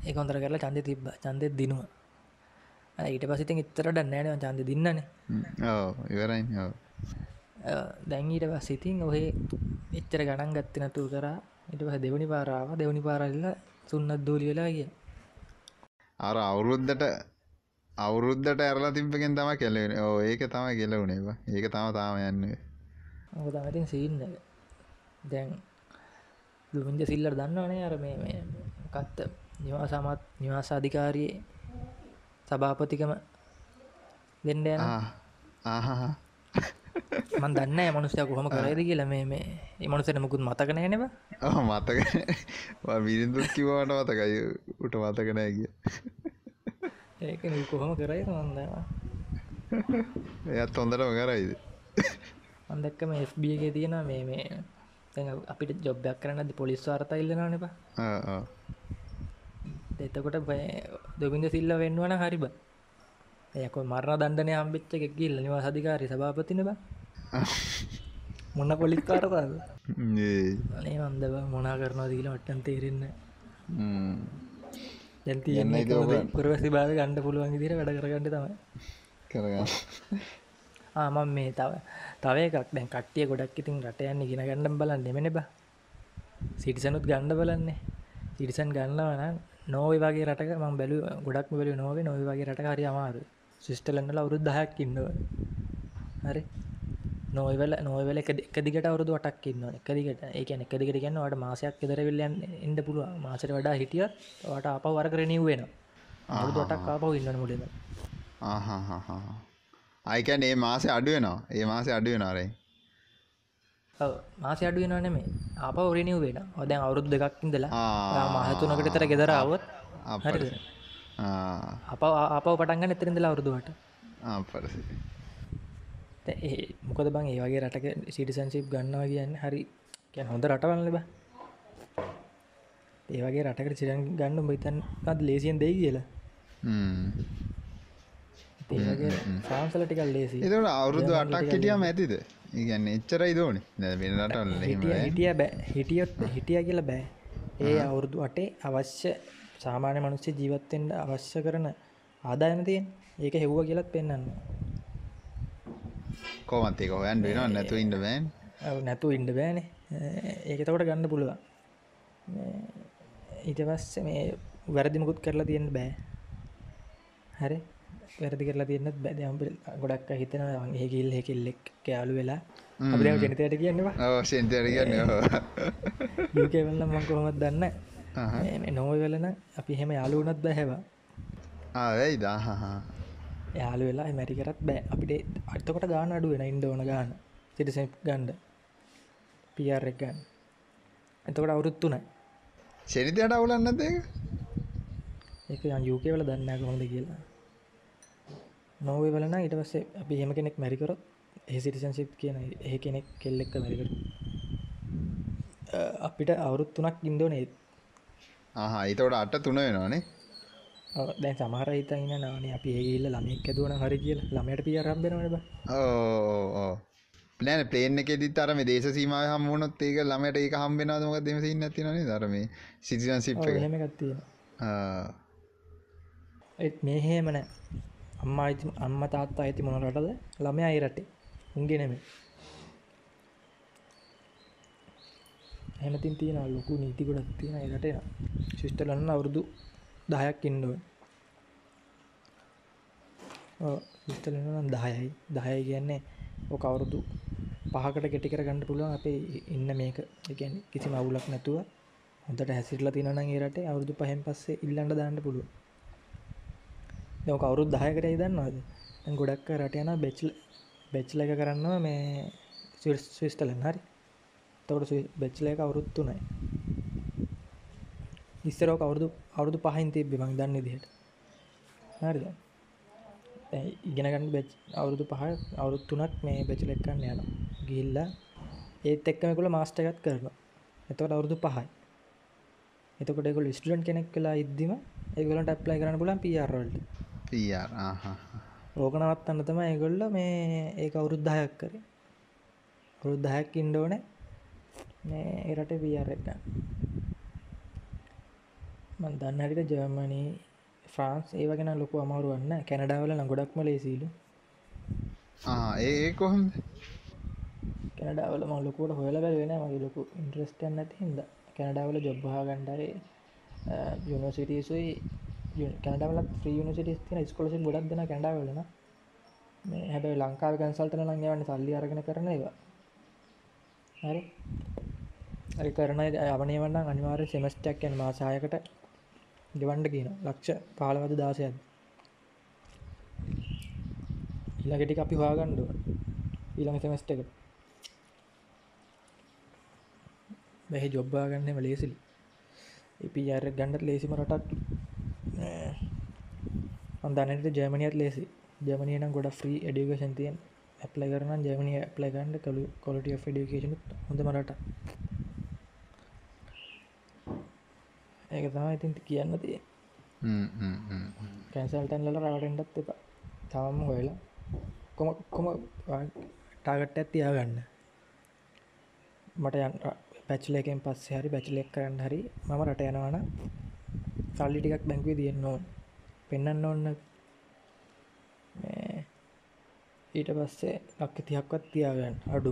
ඒක හොඳට කරලා ඡන්දෙ තිබ්බා. ඡන්දෙත් දිනුවා. ඊට පස්සේ ඉතින් ඉතරට නෑනේ ඡන්දෙ දින්නනේ. ඉවරයි. දැන් ඊට පස්සේ ඉතින් ඔහේ එච්චර ගණන් ගත්තේ නැතුව කරා ඊට පස්සේ දෙවනි පාර ආවා. දෙවනි පාර ඇවිල්ලා සුන්නත් දූලි වෙලා ගියා. අර අවුරුද්දට අවුරුද්දට ඇරලා තිබ්බකෙන් තමයි කෙලවෙන්නේ ඕ ඒක තමයි කෙලවුනේ බා. ඒක තම තාම යන්නේ. මොකද තමයි ඉතින් සීන් එක. දැන් දුමින්ද සිල්ලර් දන්නවනේ අර මේ මේ මොකක්ද? නිවාස අධිකාරියේ සභාපතිකම දෙන්න යන ආහා මන් දන්න මනුස්සය කොහොම කරයිද කියලා. මේ මේ ඒ මනුස්සයට මුකුත් මතක නෑ නේ බා. ඔව් මතක විරිඳුත් කිව්වට මතකයි. උට මතක නෑ කිය. ඒක කොහොම කරයිද මන් දන්නවා එයත් හොඳටම කරයිද? මන් දැක්කම FB එකේ තියෙනවා මේ මේ අපිට ජොබ් එකක් කරන්න පොලිස් වාර්තා ආ ආ. එතකොට දොබින්ද සිල්ල වෙන්නවන හරි බ. යක මරණ දණ්ඩනය හම්බිච්ච එකක් ගිල්ල නිවා සධිකාරි සභාපතින බ <laughs> මොන්න පොලිස් කාරතාද ඒ අනේ මන්දව මොනා කරනවා දීල වට්ටන් තේරෙන්න. දැන්ති එන්න පුරවැසි භාව ගණ්ඩ පුළුවන් දිර වැඩ කරගන්න තමයි. කරගන්න. <laughs> ආමන් මේ තව තව එකක්. දැන් කට්ටිය ගොඩක් ඉතින් රටයන්න ඉගෙන ගණ්ඩම් බලන්න නෙමෙන බා. සිටිසනුත් ගණ්ඩ බලන්නේ. සිටිසන් ගන්නවන නෝව වගේ රටක ම බැලු ගොඩක් බැලු නොව. නොව වගේ රට හරි අමාරු සිිස්ටලන්නල අවුරුද් දහයක් ඉන්නව. හරි නොවල නොවල එක දිගට අවුරුදු වටක් ඉන්න එක දිගට. ඒකන එක දිගට ගන්න වට මාසයක් ෙදරවිල්ලයන් එන්ඩ පුළුව මාසට වඩා හිටියත් වට අප වර කරනව වෙන වටක් ආපව ඉන්න මුලිද අයිකැන් ඒ මාසය අඩුවෙනවා ඒ මාසය අඩුවෙනරේ මාස අඩුවෙන නෙමේ අප ඔරනිව වෙන ඔදැන් අවුරුදු දෙකක් ඉඳලා. ආ. මහතුනකට තර ගෙදරාවත් හරිද අප අප පටන්ගන්න එතරින්දලා අවුරුදුවට අපරසි ඒ මොකද බං ඒ වගේ රටක සිටිසන්ශිප් ගන්නවා කියන්න? හරි. කියැන හොඳ රටවල්ල බ. ඒ වගේ රටකට සිරන් ගන්න බයිතන්ත් ලේසියෙන් දෙයි කියලා. සාම්සල ටිකල් ලේසි එතට අවුරුදු අටක් හිටියම ඇතිද? ඉගන්න එච්චරයි දෝනි නැ වෙන රටවල හිටිය බෑ. හිටියොත් හිටිය කියල බෑ. ඒ අවුරුදු අටේ අවශ්‍ය සාමාන්‍ය මනුස්්‍ය ජීවත්තෙන්ට අවශ්‍ය කරන ආදායම තියෙන් ඒක හෙව්ව කියලත් පෙන්න්න කෝමත්තේ හොයන් වෙනවා නැතු ඉන්න බෑන්. නැතු ඉන්ඩ බෑනේ. ඒක තකොට ගන්න පුළුව ඊට පස්ස මේ වැරදිමකුත් කරලා තියෙන්න්න බෑ. හරි? වැරදි කරලා තියන්නත් බැදම් ගොඩක් හිතන ඒකිල් හෙකිල්ලෙක් කෑලු වෙලා. අපිම ජනතයට කියන්නවා අවශෙන්තර ගන්න යුකවල්ල <laughs> මං කොහොමත් දන්න නොව වෙලන අපි හෙම යාලුවනත් බැහැවා ආවැයි දාහහා යාලු වෙලා මැරි කරත් බෑ. අපිට අත්තකොට ගාන අඩු වෙන ඉන්ඩ ඕන ගාන. සිටිස ගන්ඩ පියරෙක් ගන්න. එතකොට අවුරුත්තුනයි ෂනිතයට අවුලන්නත් ඒක? එක යුකේ වල දන්න කොහොඳ කියලා. නොවේ වලන ඉට පස්සේ අපි හෙම කෙනෙක් මැරිකරොත් ඒ සිටිසන්ශිප් කියන ඒ කෙනෙක් කෙල්ලෙක්ක මැරිකර අපිට අවුරුත්තුනක් ඉන්දෝනේත් ආහා හිතවට අට තුන වෙනවානේ දැන් සමහර හිතන්න නානේ අපි ඒගල්ල ළමෙක් ඇදුවන හරි කියල. ළමයට පිය රම්බෙනවන ඕ ප්ලෑන පලේන එකෙදි අරම දේශ සීම හම්මුණොත් ඒක ළමට ඒක හම්බෙන මොක දෙම සින්න ඇතිනේ ධරම සිටිසන් සිප් හෙම ගත්තියෙන ඒත් මේහෙමන අම්මා අයිති අම්ම තාත්තා ඇති මොන රටද? ළමය අයි රටේ. උන්ගේ නෙමේ හැමතින් තියෙන ලොකු නීති ගොඩක් තියෙන එකට ශිෂ්ටලන්න අවුරුදු 10ක් ඉන්න ඕනේ. ඔව් පිස්තල් වෙනවා නම් 10යි. 10 කියන්නේ ඔක අවුරුදු 5කට කෙටි කරගන්න පුළුවන් අපේ ඉන්න මේක. ඒ කියන්නේ කිසිම අවුලක් නැතුව හොඳට හැසිරලා තියෙනවා නම් ඒ රටේ අවුරුදු 5න් පස්සේ ඉල්ලන්න දාන්න පුළුවන්. දැන් ඔක අවුරුදු 10කටයි දන්නවද? දැන් ගොඩක් රට යනවා බැචලර් බැචලර් එක කරන්නවා මේ ස්විස්තරලන්ත හරි. එතකොට බැචලර් එක අවුරුදු 3යි. ඉස්සරෝ කවුරුදු අවුරුදු පහහින් තිබ්බි බං දන්න දිහට හරිද? ඉගෙනගන්න බැච් අවුරුදු පහ අවුරුත් තුනක් මේ බැචලෙක්කන්න යන ගිල්ල ඒත් එක්කමකුල මාස්ටකත් කරලා එතකට අවුරුදු පහයි. එතකොටෙකුල් ස්ටඩන් කෙනෙක් කලා ඉදදිම ඒගලට ඇප්ලයි කරන්න පුලන් පියරල්ට රෝකනවත්තන්න තම ඒගොල්ල මේ ඒ අවුරුද්ධයක් කරේ. අවුරුද්ධයක් ඉන්ඩෝන මේ එරට පියර එක්කන්න මන් දන්න හරිට ජර්මනී ෆ්‍රාන්ස් ඒවගෙන ලොකු අමරුවන්න කැනඩාවල ගොඩක්ම ලේසිීලු ඒ කොහොම කැනඩාවල මල්ලොකුට හොල බැල වෙන මගේ ලොකු ඉන්ට්‍රස්ටන් ඇති හිද කැනඩාවල ජොබ්හා ගණ්ඩරේ යුනිසිටසුයි කැනඩවල ්‍රියනිසිට තින ස්කොලසි ගොඩක් දෙන කැඩාවලන මේ හැබැයි ලංකාව කැන්සල්ටන ලංගවන්න සල්ලි අරගෙන කරන ඒවා. හරි. කරන අවනේ වන්න අනිවාර සෙමස්ටක් යන මාසායකට ගෙවන්ඩ කියන ලක්ෂ පාලවද දාසයන් ඉලගෙටි අපි හවාගණ්ඩුව ඊළඟ සෙමස්ට එක. බැහි ජොබ්බා ගන්නම ලේසිලි. ඉපි අර ගණ්ඩත් ලේසිම රටක්. අන්දනට ජර්මනියත් ලේසි ජර්මනිය නම් ගොඩ ්‍රී එඩිකේෂන් තියෙන් ඇප්ලයි කරන ජර්මනිය ඇප්ලයි ගන්ඩ කළු කොලට ඩිකේෂන හොඳ මරට ඒක තම ඉතින් කියන්න තිය කැන්සල්ටන් ලල රවටෙන්ටත් එපා. තවම හොයලා. කොම කොම ටාගට්ට ඇත්තියා ගන්න මට යන් පැච්ලේකෙන් පස්සේ හරි බැචිලෙක් කරන්න හරි මම රට යනවන සල්ලි ටිකක් බැංකුවේ තියෙන්න ඕන. පෙන්න්න ඕන්න ඊට පස්සේ ලක්ක තියක්වත් තියාගන්න. අඩු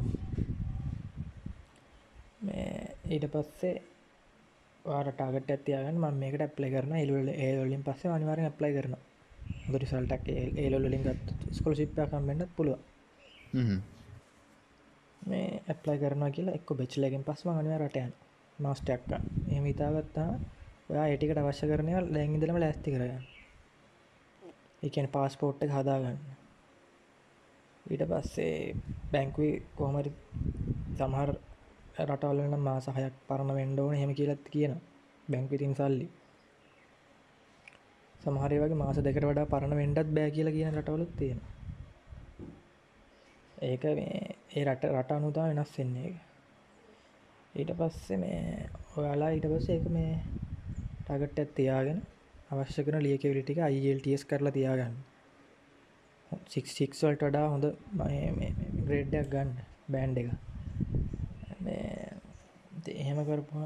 ඊට පස්සේ වාරටාගට ඇතියාගන්න ම මේකට ඇප්ලයි කරන එලුවල ඒවලින් පස්සේ අනිවාරෙන් ඇප්ලයි කරන ගොරිසල්ටක් ඒලොලින් ගත් ස්කොල සිප්පා කම්මෙන්ටත් පුළුව මේ ඇප්ලයි කරනවා කියලා එක්ක බෙච්ලගෙන් පස්ම අනිව රටයන් මාස්ටක්ක එම ඉතාගත්තා ඔයා ඒටිකට අවශ්‍ය කරනය දැංගිදලම ලැස්ති කරගන්න. එකන පාස්පෝට් එක හදාගන්න. ඊට පස්සේ බැංකුයි කොහමරි සමහර රටවල්ලන මාසහයක් පරණ වෙන්ඩෝන හෙම කියලත් කියන බැංකුතින් සල්ලි. සමහරය වගේ මාස දෙකට වඩා පරණ වෙන්ඩත් බෑ කියල කියන රටවලුත් තියෙන ඒක මේ ඒ රට රට අනුතා වෙනස් වෙන්නේ ඊට පස්සේ මේ ඔයාලා ඊට පස්ස ඒක මේ ටගට් ඇත් තියාගෙන අවශ්‍ය කන ලියකවිලිටික අයිල්ටස් කරලා තියාගන්න. සික්සික්වල්ට වඩා හොඳ ග්‍රේඩ්ඩයක් ගන්න බෑන්් එක එහෙම කරපුම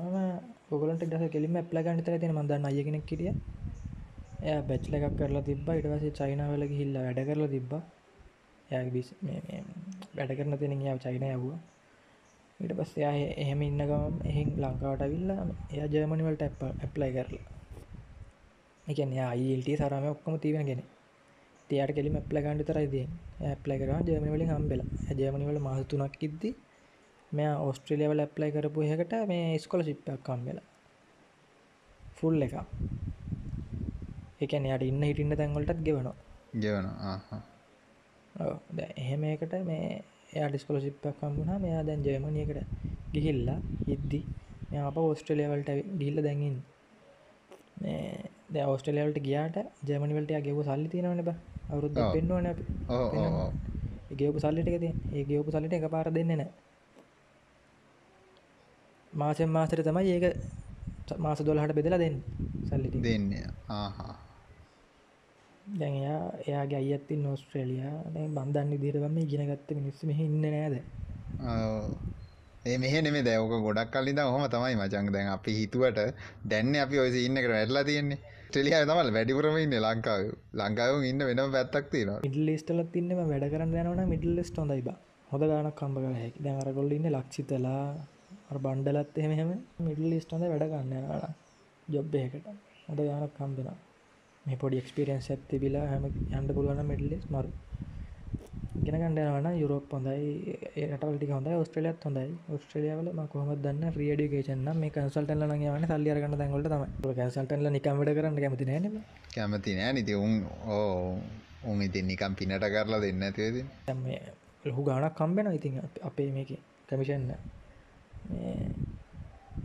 ගොලට දස කෙලිම ප්ලගන්ට තර තින මදන්න අයගෙනෙක් කිරිය එය බැච්ල එකක් කරලා තිබ ඉට පසේ චයිනාවල හිල්ල වැඩ කරලා තිබ්බා. වැඩ කරන තින යාව චයින යව්වා. ඊට පස්ස යා එහෙම ඉන්නගම එහින් ලංකාවට විල්ලා එය ජර්මනිවලට ඇප් ඇප්ලයි කරලා. එකන අයිල්ට සරම ඔක්කම තිවෙනගෙන තියට කෙලිම ඇප්ල ගන්ඩ තරයිද ඇප්ලයි කර ජර්මනිවලින් හම්බෙල. ජර්මනිවල මහතුනක් ඉද්දි මෙයා ඔස්ට්‍රලියවල ඇප්ලයි කරපු එකට මේ ස්කොල සිිප්පක් කම්බෙලා ෆුල් එක එකන යට ඉන්න හිටින්න තැන්වලටත් ගෙවනවා. ගෙවන එහෙම එකට මේ ඩිස්කොල සිිප්පක් කම්බුණා මෙයා දැන් ජයමනයකට ගිහිල්ලා හිද්දි මෙ අප ඔස්ට්‍රලියවලට ගිල්ල දැඟින් ද ඔස්ට්‍රලියවලට ගියාට ජමනිවලට ගෙව සල්ලි තිනවන බ. අවුරුද්ධ පෙන්වන ගේපු සල්ලිටකද ඒ ගේපු සල්ලිට එක පාර දෙන්න නෑ මාසෙන් මාසර තමයි ඒක මාස දොලහට බෙදලා දෙන්න සල්ලිටි දෙන්න. ආහා. දැන්යා එයාගේ අයත්ති නෝස්ට්‍රේලියයා බන්ධන්න දිරවම ඉගෙනගත්ත මිනිස්සම ඉන්න නෑද ඒ මෙහ නෙේ දැවක ගොඩක් කල්ලිද හොම තමයි මචංග දැන් අපි හිතුවට දැන්න අපි ඔය ඉන්නකට වැඩලා තියෙන්නේ. ටෙලිය තමල් වැඩිපුරම ඉන්න ලංකාව. ලංකාව ඉන්න වෙන පැත්තක් තියෙන මිඩල්ලිස්ටල තින්නම වැඩ කරන්න යනවන මිඩල්ලෙස්ට හොඳයිබ හොඳ ගානක් කම්බ කල හැකි. දැනරගොල්ල ඉන්න ලක්ෂිතලා බණ්ඩලත් එහෙම මිඩල් ලිස්ටොඳ වැඩ ගන්න යනලා ජොබ්බයකට හොඳ ගානක් කම්බෙනවා මේ පොඩි එක්ස්පිරියන්ස් ඇත්ති බිලා හැම යන්ඩ පුළුවන මිඩලෙස් මරු. ගෙන ගණඩනවන යුරෝප හොඳයි ඒටවලටි හොඳ ස්ට්‍රලියත් හොඳයි ස්ට්‍රලියාවල කොහම දන්න ්‍රියඩිකේෂන මේ කන්සල්ටල යන සල්ලියරගන්න දැන්ගොට තම කන්සල්ටල නිකමට කරන්න කැමති නෑන කැමති නෑ නිති උන් ඕ උන් ඉතින් නිකම් පිනට කරලා දෙන්න ඇතිවද ලොහු ගානක් කම්බෙන ඉතින් අපේ මේක කමිෂන්න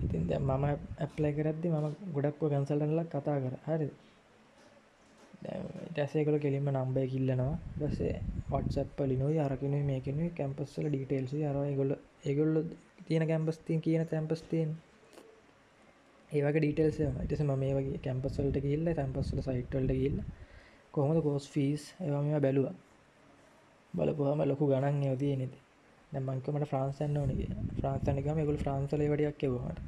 ඉතින් දැන් මම ඇප්ලයි කරද්දි මම ගොඩක්ව කැන්සල්ටන්ලක් කතා කර. හරි ටැසේකල කෙලින්ම නම්බය කිල්ලනවා දසේ වටසප්පලිනුයි අරකිනුයි මේකනුයි කැම්පස්සල ඩීටේල්සි අර ගොල්ල ඒගොල්ල තියෙන කැම්පස්තින් කියන තැම්පස්තියෙන් ඒවක ඩීටල්ස ඉටස ම මේ වගේ කැම්පස්වලට කිල්ල තැම්පස්සල සයිට්වල්ට කිල්ල කොහොමද කෝස් ෆීස් ඒවා මෙ බැලුව. බලපුහම ලොකු ගණන් යෝතිය නති දැමංකමට ෆ්‍රන්සන්න ඕනගේ ෆ්‍රන්සනිකම ගුල් ෆ්‍රන්සල වඩියක් එවහට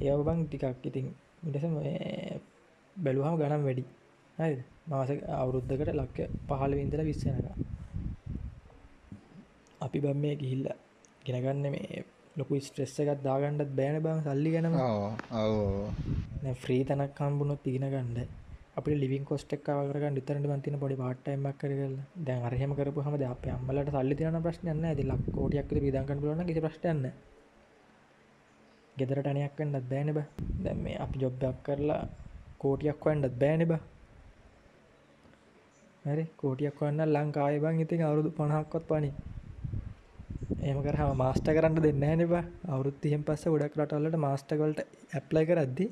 ඒ බං ටිකක් ඉතින් ඉටස බැලුහම ගනම් වැඩි. හරි මාස අවුරුද්ධකට ලක්ක පහල වින්දල විස්සනක අපි බම් මේ ගිහිල්ල ගෙනගන්න මේ ලොකු ස්ට්‍රෙස්ස එකත් දාගන්නත් බෑන බං සල්ලි ගැනම. ඔව ෆ්‍රී තනක් කම්බුණොත් තිගෙන ගන්න අපි ලිවින් කොස්ටක් කවරග ිතරට මතින පොඩි පාට්ටයිමක් කරගල දැන් අරහෙම කරපු හම අප අම්මලට සල්ලි තියන ප්‍රශ්නයන්න ඇති ලක් කෝටියක් විදංකන ලන කිසි ප්‍රශ්ටන්න ගෙදරට අනයක් කන්නත් බෑන බ. දැම් මේ අපි ජොබ්බක් කරලා කෝටියක් වන්නත් බෑන බා. හරි? කෝටියක් වන්න ලංකාය බං ඉතින් අවුරුදු පණහක්කොත් පනි එම කරහම මාස්ට කරන්න දෙන්න නවා අවුරුත්තියෙන් පස්ස ගොඩක් රටවල්ලට මාස්ටකවලට ඇප්ලයි කරද්දි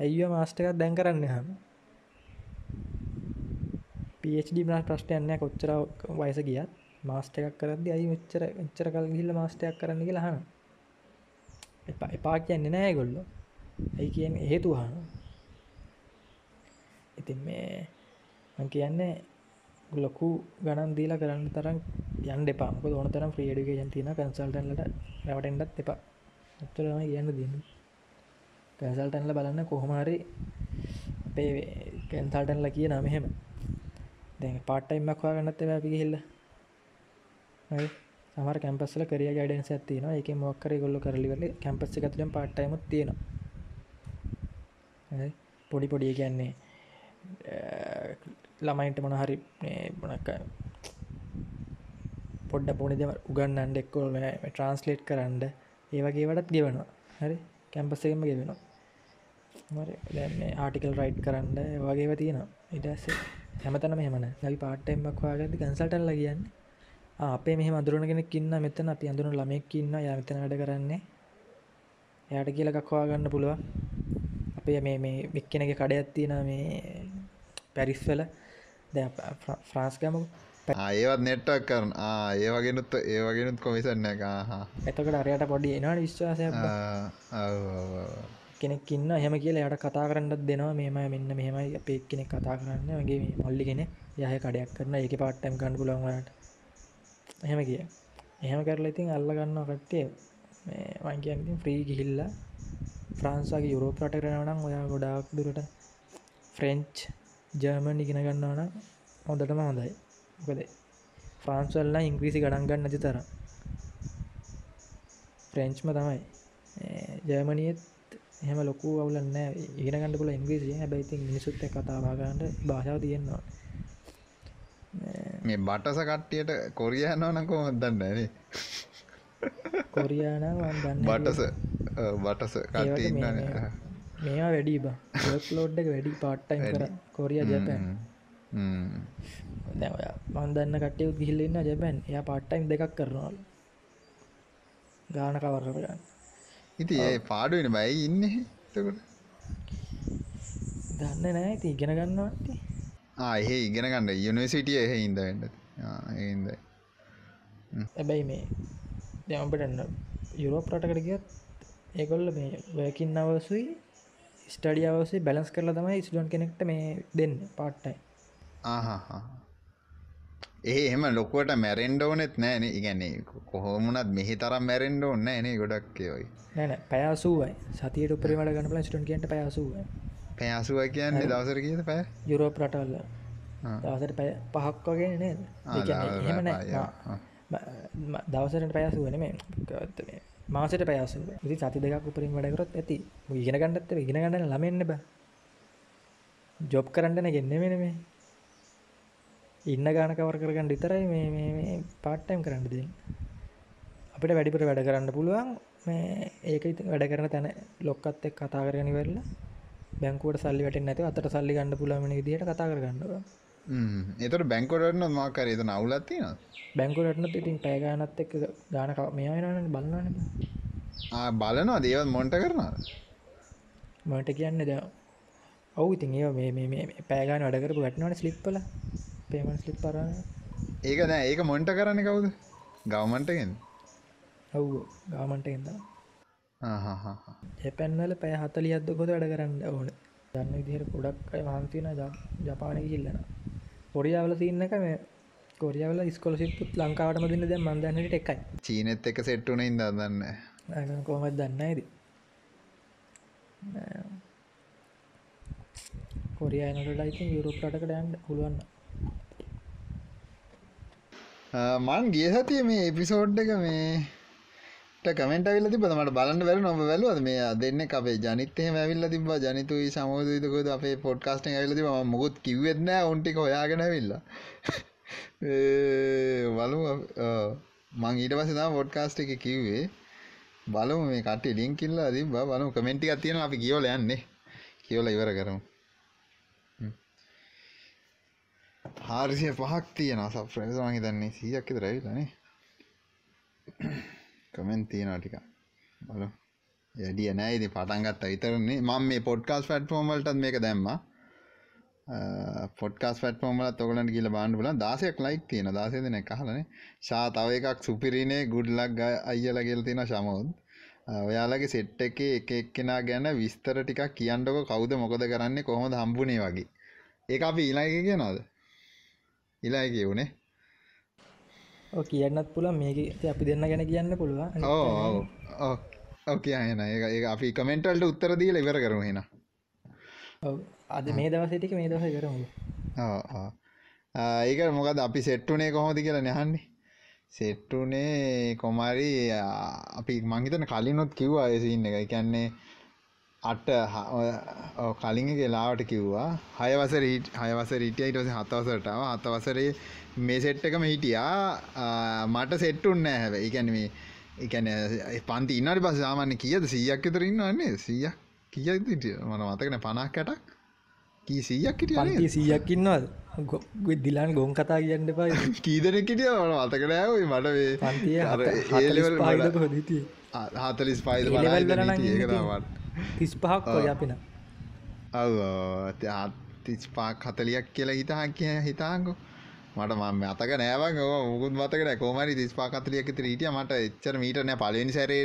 ඇයිව මාස්ටකත් දැන් කරන්න හම පD මන ප්‍රශ්ටයන්න කොච්චර වයස ගියත්. මාස්ට එකක් කරදදි අයි මෙච්චර එච්චර කල් ගිල්ල මාස්ටයක් කරන්න කියලා හන එපා එපා කියන්නේ නෑ ගොල්ලො ඇයි කියෙන් හේතුහන ඉතින් මේ කියන්නේ ලොකු ගණන් දීලා කරන්න තරම් යන් දෙපා මොක ඕන තරම් ්‍රී ඩිකේෂන් තින කන්සල්ටන්ලට රැවටෙන්ඩත් එපා. එච්චරම කියන්න දන්න. කැසල්ටන්ල බලන්න කොහොමහරි අපේ කැන්සල්ටන්ල කිය නම එහෙම දැ පාටයිමක් වා ගන්නත් එවා අපි හිල්ල සමර කැම්පස්සල කරිය ගඩන්ස ඇතින එක මොක්කර ගොල්ල කරලිවල කැම්පස්ස එකතුලම් පාටයිමත් තියෙනවා. පොඩි පොඩිය කියන්නේ ළමයින්ට මොන හරි මොනක පොඩ්ඩ පොනිදම උගන්නන්ඩ එක්කොල් ට්‍රන්ස්ලේට් කරන්න. ඒවගේ වටත් ගෙවනවා. හරි? කැම්පස්සකම ගෙවෙනවා. දැන්න ආටිකල් රයිට් කරන්න වගේ තියෙනවා. ඉටස්ස හැමතන මෙහමන ලයි පාට්ටෙම්මක් වාගති කන්සල්ටල්ල කියන්න. අපේ මෙහ අදුරනගෙන කින්න මෙතන අපි අඳුරු ළමෙක් ඉන්න ය මෙතන වැඩ කරන්නේ. එයාට කියලකක්වා ගන්න පුළුව අපේ මේ මේ වික්කෙනගේ කඩයක් තියෙන මේ පැරිස්වල දැ ෆ්‍රාන්ස් ගමක ඒවත් නෙට්ටක් කරන. ඒ වගෙනුත් ඒ වගෙනුත් කොමිසන්න එක එතකට අරයට පොඩි එනට විශ්වාසය කෙනෙක් ඉන්න හෙම කියලා යට කතා කරන්නත් දෙනවා. මේම මෙන්න මෙහෙමයි. අපේ කෙනෙක් කතා කරන්න. වගේ මේ මල්ලි කෙනෙ යහ කඩයක් කරන එක පාට්ටම් කන්න පුලන්වලට එහෙම කිය. එහෙම කරලා ඉතින් අල්ල ගන්න කට්ටේ වංකයන්තින් ෆ්‍රී ගිහිල්ල ෆ්‍රන්සගේ යුරෝප රට කරනනම් ඔයා ගොඩාක් දුරට ෆ්‍රෙන්ච් ජර්මන් ඉගෙන ගන්නවන හොඳටම හොඳයි. මොකද ෆ්‍රාන්ස්වල්ලා ඉංග්‍රීසි ගඩන් ගන්න නැති තර ෆ්‍රෙන්ච්ම තමයි. ජර්මනියත් එහෙම ලොකු අවුලන්න ඉගෙන ගන්න පුල ඉංග්‍රීසිය හැබැයිති මිනිසුත්ත කතාවාගන්නට භාෂාව තියෙන්නවා මේ බටස කට්ටියට කොරියනවනකෝ දන්න නේ? කොරියාන වන්දන්න බටස බටස කට්ටි ඉන්න මේවා වැඩි බා. ලෝඩ් එක වැඩි පාට්ටයිම් කර. Korea Japan. දැ මන්දන්න කටයු ගිහිල්ලන්න ජැපැන්. එය පාට්ටයිම් දෙකක් කරනවල් ගාන කවර කරගන්න ඉති ඒ පාඩුවෙන බයි ඉන්න. තකොට දන්න නෑ ති ඉගෙන ගන්නවත්ති ආහෙ ඉගෙන ගන්න. යුනිසිටිය එහ වෙන්න. ඒද ඇබැයි මේ දැමටන්න යුරෝප රටකට ගියත් ඒකොල්ල මේ වැකින් අවසුයි ස්ටඩිය අවසේ බැලස් කරලා තමයි ස්ලොන් කෙනෙක්ට මේ දෙන්න පාට්ටයි ආහා ඒ එම ලොකුවට මැරෙන්ඩ ඕනෙත් නෑන ඉගැන්නේ කොහොමුණත් මෙහි තරම් මැරෙන්ඩ ඕන්න ඇනේ ගොඩක්කයෝයි නැන පැයසුවයි. සතියට උපරිමට ගන්න පල ස්ටන් කියට පැයසුව පැයසුව කියන්නේ දවසර කියද පැ යුරෝප රටවල්ල දවසට පැය පහක් වගේ නේද? එහෙම දවසට පැයසුවන මේ ගත්තේ මාසට පැයසු ඉති සති දෙකක් උපරින් වැඩකරොත් ඇති. ඉගෙන ගන්නත් ඉගෙන ගන්න ළමෙන්න්න බ. ජොබ් කරන්නන ගෙන්න්න මෙන ඉන්න ගාන කවර කරගන්න විතරයි මේ පාට්ටයිම් කරන්න දෙ අපිට වැඩිපුර වැඩ කරන්න පුළුවන් මේ ඒක වැඩ කරන තැන ලොක්කත් එක් කතා කරගනි වෙල්ල බැංකුවට සල්ලි වැට නැති අතට සල්ලි ගන්න පුලමන විදිට කතා කරගන්නවා එතට බැංකොටන මාකර එත නවුලත්තින බැංකුවටන ඉතින් පෑගානත් එක් ගානක මේ වෙනන බලන්න ආ, බලනවා දේවත් මොන්ට කරනවා මට කියන්න ද ඔවු ඉතින් ඒ මේ මේ මේ පෑගන වැඩකරපු වැටනවට ස්ලිප්පල පේමන් ස්ලිප් පරන්න ඒක නෑ ඒක මොන්ට කරන්න කවුද? ගවමන්ටගෙන් ඔවු ගාමන්ට එද ආහහහ. ජැපැන්වල පැය හතලි අද්ද කොද වැඩ කරන්න ඕන? දන්න විදිහර පොඩක් අය වහන්තින ජපානය කිල්ලන පොරියාවල සින්නක මේ කොරියාවල ස්කොලසිපුත් ලංකාවටම දින්න දැ මන්දන්නට එකයි. චීනෙත් එක සෙට්ටුන ඉද දන්න කොමත් දන්න ඇද කොරියනට ලයිති යුරුප් රටකට යන්න පුළුවන්න මං ගිය සතිය මේ එපිසෝඩ් එක මේ කමෙන්ට විල්ල තිබ මට බලන්න වැල නොම වැලුවද මේ දෙන්න අපේ ජනිතය ඇවිල්ල තිබ ජනිතුයි සමෝධයතකොද අපේ පොඩ්කාස්ටේ ඇවිලති ම මුකුත් කිව්වෙත්න ඔන්ටික හොයාගෙන විල්ල <laughs> බලු මං ඊට පසදා පොඩ්කාස්ට එක කිව්වේ. බලමු මේ කට ලින්කිල්ල තිබ බලමු කමෙන්ටි අත්තියෙන අපි කියවල යන්නේ. කියවල ඉවර කරමු. හාරිසිය පහක් තියෙන සප්‍රේස මහි තන්නේ සීයක් රැවිලනේ කමෙන් තියෙනවා ටික බලු යඩිය නෑ ඉති පටන්ගත්ත විතරන්නේ මම මේ පොඩ්කාස් ෆට් ෆෝමල්ටත් මේක දැම්ම. පොඩ්කාස් ෆට ෝමල තොගලට කියල බාන්ඩ බල දාසයක් ලයික් තියෙන දාසය දෙන කහලන ශා තව එකක් සුපිරිනේ ගුඩ්ලක් අයියල ගෙල් තියෙන ශමෝද් ඔයාලගේ සෙට් එක එක එක්කෙනා ගැන විස්තර ටිකක් කියන්නක කවුද මොකද කරන්නේ කොහොමද හම්බුණේ වගේ. ඒ අපි ඊලාක කියනවාද? ඉලායි කියවුණේ කියන්නත් පුළ මේක අපි දෙන්න ගැන කියන්න පුළුවන්. ඕ ඕක අයන ඒ අපි කමෙන්ටල්ට උත්තර දීල ඉවර කරු හෙන. අද මේ දවසටික මේ දවස කරමු. ඒක මොකද අපි සෙට්ටුනේ කොහොමති කියලා නැහන්නේ සෙට්ටුනේ කොමරි අපි මංහිතන කලිනොත් කිව්වා අයසින්න එක. එකන්නේ අට කලින්ගේ ලාවට කිව්වා හයවසර හයවස රිටිය ඉටස හතවසටාව හතවසරේ මේ සෙට්ටකම හිටියා. මට සෙට්ටුන්න හැව එකැන මේ එකන පන්ති ඉන්නට පස සාමාන්‍ය කියද? සීයක් විතර ඉන්නන්නේ සීයක් කිය මන මතකන පනක් කටක්. කී සීයක් පන්ති සීයක් ඉන්නවද? දිලාන් ගොන් කතා කියන්න පයි <laughs> කීදනෙකිටිය මන මතකනෑව මට වේ පන්තිය ඒලෙවල් පායිද හොදීතිය හතලිස් පයිද ඒකට තිස් පහක් ඔය අපින ඔව තිස් පාක් හතලියක් කියලා හිතා කිය හිතාංගු මට මම අතක නෑවක් මුකුත් මතකට කෝමරි තිස් පාකතලියක ීටිය මට එච්චර මීට නෑ. පලවෙනි සැරේ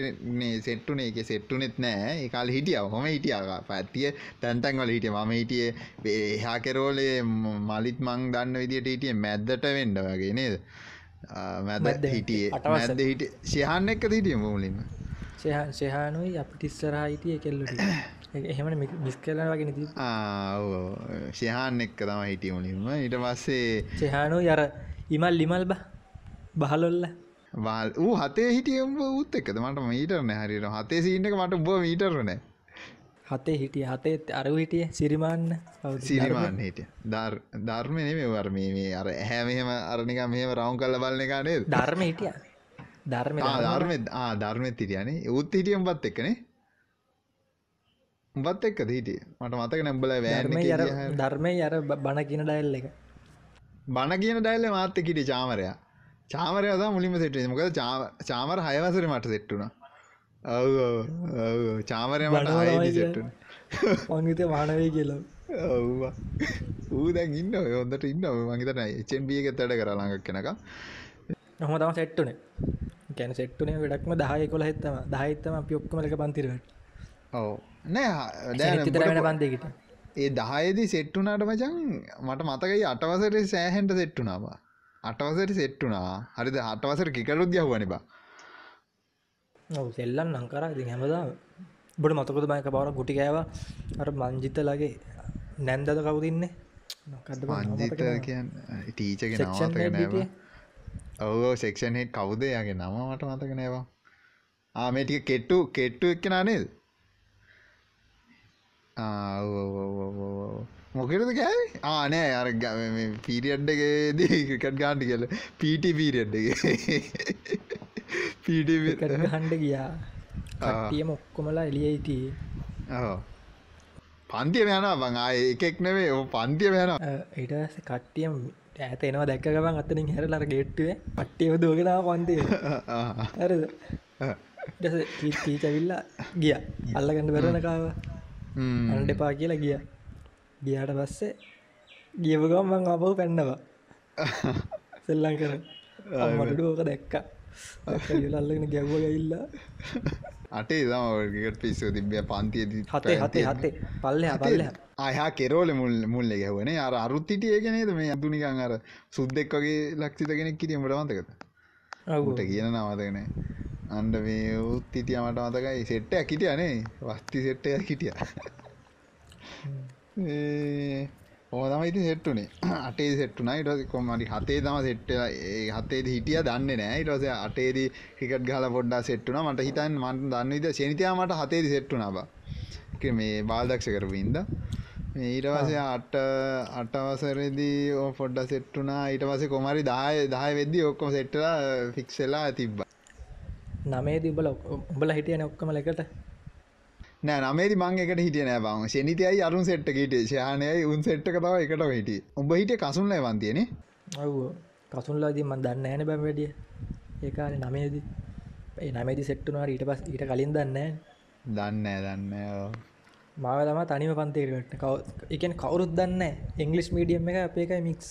සෙට්ටුනේ. එක සෙට්ටුනෙත් නෑ. ඒකාල් හිටිය. හොම හිටිය? පැත්තිය තැන්තැන්වල හිටිය. මම හිටිය එහා කෙරෝලේ මලිත් මං දන්න විදිට හිටිය මැද්දට වෙන්ඩ වගේ නේද? මැද හිටියේ. අටවසද හිට ශයහන්න එක්ක හිටිය මුලින්ම ශයහනුයි අප ටිස්සරහ හිටිය කෙල්ලුට එහෙම මිස් කලන වගෙන ති ශයහන් එක්ක තම හිටිය මුලින්ම. ඊට පස්සේ චෙහානු යර ඉමල් ලිමල් බ බහලොල්ල. වාල් වූ හතේ හිටියම් උත් එක්කද? මට මීටරන හරිට හතේ සිීන්නක මට බෝ මීටරන හතේ හිටිය හතේ අරු හිටිය සිරිමාන්න. සිරිමාන් හිටිය. ධර්මය නෙමේ වර් මේ අර ඇහැ මෙහෙම අරනික මෙහම රවුන් කල්ල බලන කානේ ධර්ම හිටිය ධර්ම ධර්ම ධර්මත් හිටියනේ. උත් හිටියම් පත් එක්කනේ. උඹත් එක්ක හිටිය? මට මතක නැම්බල වැෑන ධර්මය අර බණ කියන ඩයිල් එක. බණ කියන ඩයිල්ල මාත්ත කිටි චාමරයා. චාමරයද මුලින්ම සෙටේ මොකද චාමර හයවසර මට සෙට්ටුන ඔව චාමරය මට සෙට්ටුන ඔන්ගත වානවේ කියලා. ඔව්වා. ඌ දැන් ඉන්න හොඳට ඉන්න මහිතන එචන්බිය එක තැඩ කරලාඟක් කෙනක නොහම තම සෙට්ටුනේ ගැන සෙට්ටුනේ වැඩක්ම දහය කොළ හෙත්තම දහිත්තම අපි ඔක්කමලක පන්තිරට ඔව. නෑ දැන පන්දකට ඒ දහයේදී සෙට්ටුනාට මචන් මට මතකයි අටවසර සෑහන්ට සෙට්ටුනාවා අටවසට සෙට්ටුනා හරිද? හටවසර කිකරුත් යහවන බා. ඔව සෙල්ලන් නංකර ඉති හැමදා බොඩ මතකොද මයක බවර ගුටි කෑව? අර මංජිතලගේ නැන්දද කවුදින්නේ මංජිත කියන් ටීචක නවාතක නෑව ඔව සෙක්ෂන් හෙට් කවුද යගේ නම මට මතක නෑවා ආමටික කෙට්ටු කෙට්ටු එක්ක නනේද මොකරද ගෑ ආනෑ අර පීරියඩ්ඩගේදී ක්‍රිකට් ගාන්ඩි කියල. පීට පීරියඩ්ඩගේ පීට හන්ඩ ගියා. කටිය මොක්කොමලා එලියයිතිය පන්තිය යන බං. ආය එකෙක් නෙවේ ඕ පන්තිය යන ඉටස කට්ටියම් ඇත එනවා දැක්ක ගමන් අතනින් හැරලර ගේට්ටුවේ පට්ටියව දෝගෙනාව පන්තිය. ඇරද තීචවිල්ලා ගිය. අල්ලගන්න බැරනකාව හ්ම්. අන්ඩ එපා කියලා ගිය. ගියාට පස්සේ ගියපුගම් මං අපහු පැන්නවා. සෙල්ලං කර මටඩු ඕක දැක්ක. අල්ලගෙන ගැව්ව ඉල්ලා අටේ තමකට පිස්සෝ තිබ්බිය පන්තියද හතේ හතේ හතේ. පල්ල පල්ල අයා කෙරෝල මුල් මුල්ල ගැවනේ අර අරුත්තිටියගෙනේද මේ අදුනිකන් අර සුද්දෙක් වගේ ලක්ෂිත කෙනෙක් කිටියමට මතකත ට කියන නවතගෙන අන්ඩ මේ උත්තිතිය මට මතකයි. සෙට්ටයක් හිටියනේ වස්ති සෙට්ටය හිටිය ඕ තම ඉති සෙට්ටුනේ අටේ සෙට්ටුනා ඉට කොමරි හතේ තම සෙට්ට හතේ හිටිය දන්න නෑ ඉටස අටේදී හිකට ගල පොඩ්ඩා සෙට්ටුන මට හිතන් මට දන්නවිද සනිතයා මට හතේදි සෙට්ටුනා බා. මේ බාල්දක්ෂ කරපින්ද ඊටවස අට අටවසරදී ඕ පොඩ්ඩ සෙට්ටුනා ඊට පස කොමරි දාය දහය වෙද්දි ඔක්කොම සෙට්ටලා ෆික්සෙලා තිබ්බ. නමේ තිබල උඹල හිටියන ඔක්කම ලෙකට නෑ නමේදි මං එකට හිටිය නෑ බං. ශනිතයයි අරුන් සෙට්ට ට ශානයයි උන් සෙට්ක තව එකට හිටිය. උඹ හිටිය කසුන්ල වන්තියනේ ඔව් කසුන්ලාදී මන් දන්න ෑන බැම් වැඩිය. ඒකාල නමේද. ඒ නමේදි සෙට්ටුනාට ඊට පස් ඊට කලින් දන්න දන්න දන්න මාව තම තනිම පන්තේකට කව එකන් කවුරුත් දන්න ඉංගලිස් මීඩියම් එක අපේ එකයි මික්ස්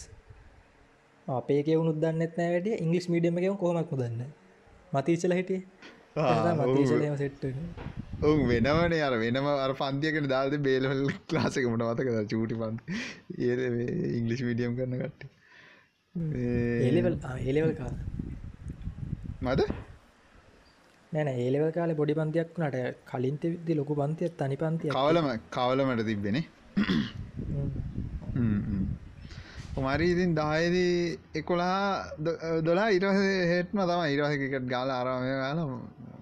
අපේ උුත් දන්නෙත් නෑ වැඩිය. ඉංගලිස් මීඩියම එක කොමක්ම දන්න මතීචල හිටිය ඔවු. වෙනවන අර වෙනම අර පන්තියකට දාල්ද බේලවල් ලාසකමට මතකද? චූටි පන් ඒ ඉංගලිස් විඩියම් කරන කට ඒලෙවල් කා මද? නෑන ඒලෙවල් කාල පොඩි පන්තියක් වනට කලින්ත විදදි ලොකු පන්තියක් තනි පන්තිය කවලම කවලමට තිබෙනේ මරි ඉතින් දායදී එකොලා දොලා ඉරස හෙට්ම තම ඉරසකට ගාල ආරාමය ගාල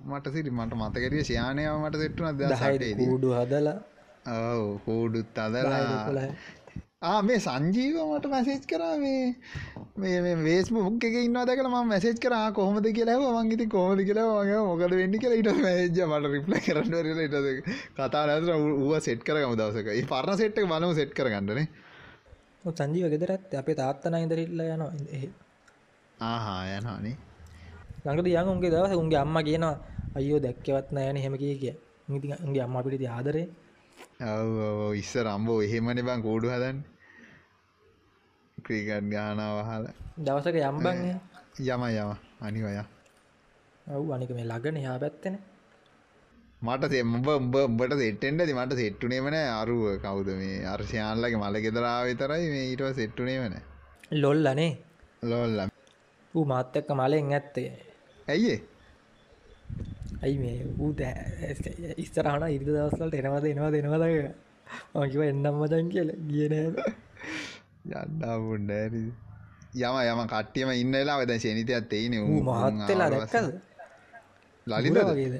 මට සිරි මට මතකරිය ශයානයාව මට සෙට්ටුන දහයි කූඩු හදලා? ඔව කූඩුත් අදලා ආ මේ සංජීව මට මැසේජ් කරා මේ මේ මේ වේස් මුක් එක ඉන්නවා දැකලා මම මැසේජ් කරා. කොහොමද කියලා ඇහුවා. මං ඉතින් කොහොමද කියලා මම මොකද වෙන්නේ කියලා ඊට මැසේජ් මට රිප්ලයි කරන්න බැරිලා ඊට කතා නැතර ඌව සෙට් කරගමු දවසක. පරණ සෙට් එක බලමු සෙට් කරගන්නනේ. සංජීව ගෙදරත් අපේ තාත්තන ඉදරල්ල යනවා. එහි. ආහා යනවානේ. ළඟට යන් උන්ගේ දවස උන්ගේ අම්ම කියනවා අයෝ දැක්කවත් නෑන හෙම කිය කිය. ඉති උන්ගේ අම්ම පිටි ආදරේ. ඉස්සර අම්බෝ එහෙමනේ බං කූඩු හදන්නේ. ක්‍රිකට් ගානවා වහලා. දවසක යම්බන් යම යම අනිවාර්යයෙන්. ඔව් අනික මේ ළඟනේ යා පැත්තනේ මට තේ උඹ උඹ උඹට සෙට්ටෙන්ට ඇති. මට සෙට්ටුනේම නෑ. අරුව කවුද මේ? අර ශයාන්ලගේ මල ගෙදරාව විතරයි මේ ඊට පස්සේ සෙට්ටුනේම නෑ. ලොල්ලනේ ලෝල්ල. ඌ මාත් එක්ක මලෙන් ඇත්තේ. ඇයි ඒ? ඇයි මේ? ඌ ඉස්සරහන ඉරිද දවස්වලට එනවද එනවා දෙනවද මකිව එන්නම් මචන් කියල. යන්නාපුන්න ඇරි යම යම කට්ටියම ඉන්නලා දැ ශනිතයක් එයින. මහත්තලා දැක්කද? ලලිත වගේද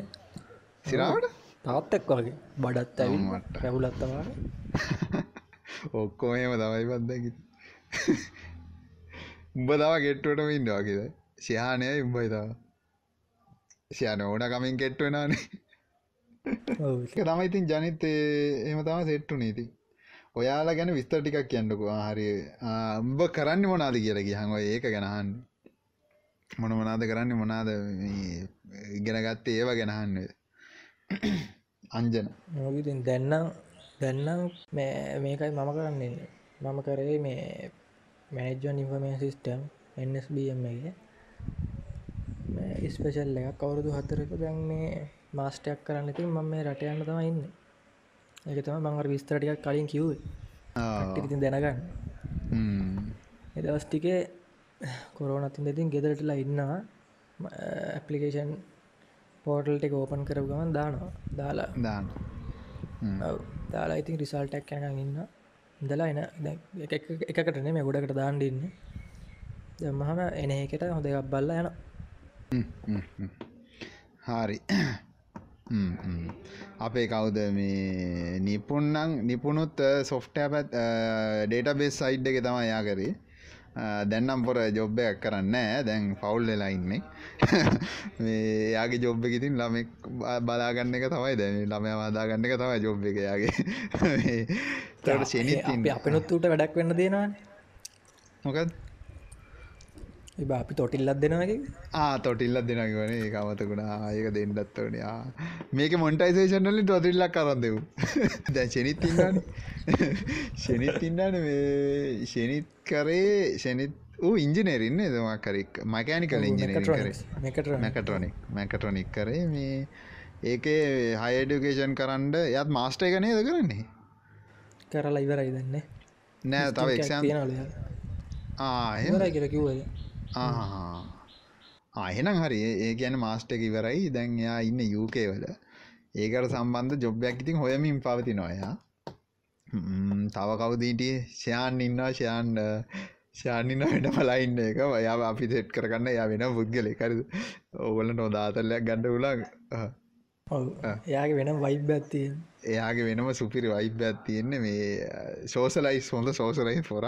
සිරාවට තාත්තෙක් වගේ. බඩත් ඇවි මට. රැවුලත්තවා <laughs> ඔක්කොමම තමයි බන්දකි <laughs> උඹ තව ගෙට්ටුවටම ඉන්න වගේද ශයානය උඹයි තව ශයන ඕන කමින් කෙට්ටුවෙනනේ තම ඉතින් ජනිත එම තම සෙට්ටු නීති ඔයාලා ගැන විස්තර ටිකක් කියන්නකෝ. හරි. උඹ කරන්න මොනාද කියලා කියහම ඒක ගැනහන්න මොන මොනාද කරන්න මොනාද ඉගෙන ගත්තේ ඒව ගැනහන්න අංජන. නොගතින් දැන්නම් දැන්නම් මේකයි මම කරන්නේ. මම කරේ මේ මෑජන් ඉන්ෆර්මේන් සිිස්ටම් එන්ස්BM එක ස්පේෂල් එකක් කවුරුදු හතරක දැන් මේ මාස්ටයක් කරන්න ඉතින් මම මේ රට යන්න තම ඉන්න. එක තම මංගර විස්තරටිකක් කලින් කිව්වේ. ඉතින් දැනගන්න. එදවස් ටිකේ කොරෝනතින් දෙතින් ගෙදරටලා ඉන්නවා. ඇපලිකේෂන් පෝටල්ට එක ඕපන් කරපු ගමන් දානවා. දාලා. ඔව්. දාලා ඉතින් රිසල්ටක් යනන් ඉන්න ඉඳලා එන එකකට නෙම ගොඩකට දාන්ඩඉන්න දම්මහම එන එකට හොඳ එකක් බල්ල යන හරි. අපේ කවුද මේ නිපුන්නං නිපුණුත් සොෆ්ටෑ පැත් ඩේට බෙස් සයිඩ් එක තම යා කරේ. දැන්නම් පොර ජොබ්බයක් කරන්න දැන් ෆවුල් වෙලා ඉන්නේ. <laughs> මේ යාගේ ජොබ්බ ඉතින් ළමෙක් බලාගන්න එක තමයි දැන. ළමය වාදාගන්න එක තමයි ජොබ් එක යාගේ තට ශනිත් අප අපනුත්තුට වැඩක් වෙන්න දෙෙනවාන. එබ අපි තොටිල්ලත් දෙනවගේ ආ තොටිල්ලත් දෙනගවන ඒ අමතකුණ ආයක දෙන්නත් වනේ මේක මොන්ටයිසේෂන්ලින් තොතිල්ලක් කරන්න දෙව් <laughs> දැ ෂනිත් ඉන්න <laughs> ෂනිත් ඉන්නන මේ ෂනිත් කරේ ෂනිත් ඌ ඉංජිනේරන්න දමක් කරෙක් මකෑනිකල මැකට්‍රොනික් මැකට්‍රොනික් කරේ. මේ ඒකේ හයඩුකේෂන් කරන්න යත් මාස්ටය ගනය ද කරන්නේ? කරලා ඉවරයි දන්නේ නෑ. තව එක්ෂන් තියනල ආහෙම ඉවරයි කියල කිව්වද ආහෙනම් හරි. ඒ ගැන මාස්ට එක ඉවරයි. දැන් එයා ඉන්න යුකේ වල. ඒකට සම්බන්ධ ජොබ්යක් ඉතින් හොයමින් පවති නොයා තව කවදීටිය ෂයාන් ඉන්නවා ෂයාන් ෂානින වැඩ පලයින්න එක. ඔයා අපි සෙට් කරගන්න යා වෙන පුද්ගල කරද ඕවල නොදාතල්ලයක් ගණඩ උලක් එයාගේ වෙන වයිබ් ඇත්තිය එයාගේ වෙනම සුපිරි වයිබ්‍යත් තියෙන්නේ මේ සෝසලයිස් හොඳ සෝසලයි පොර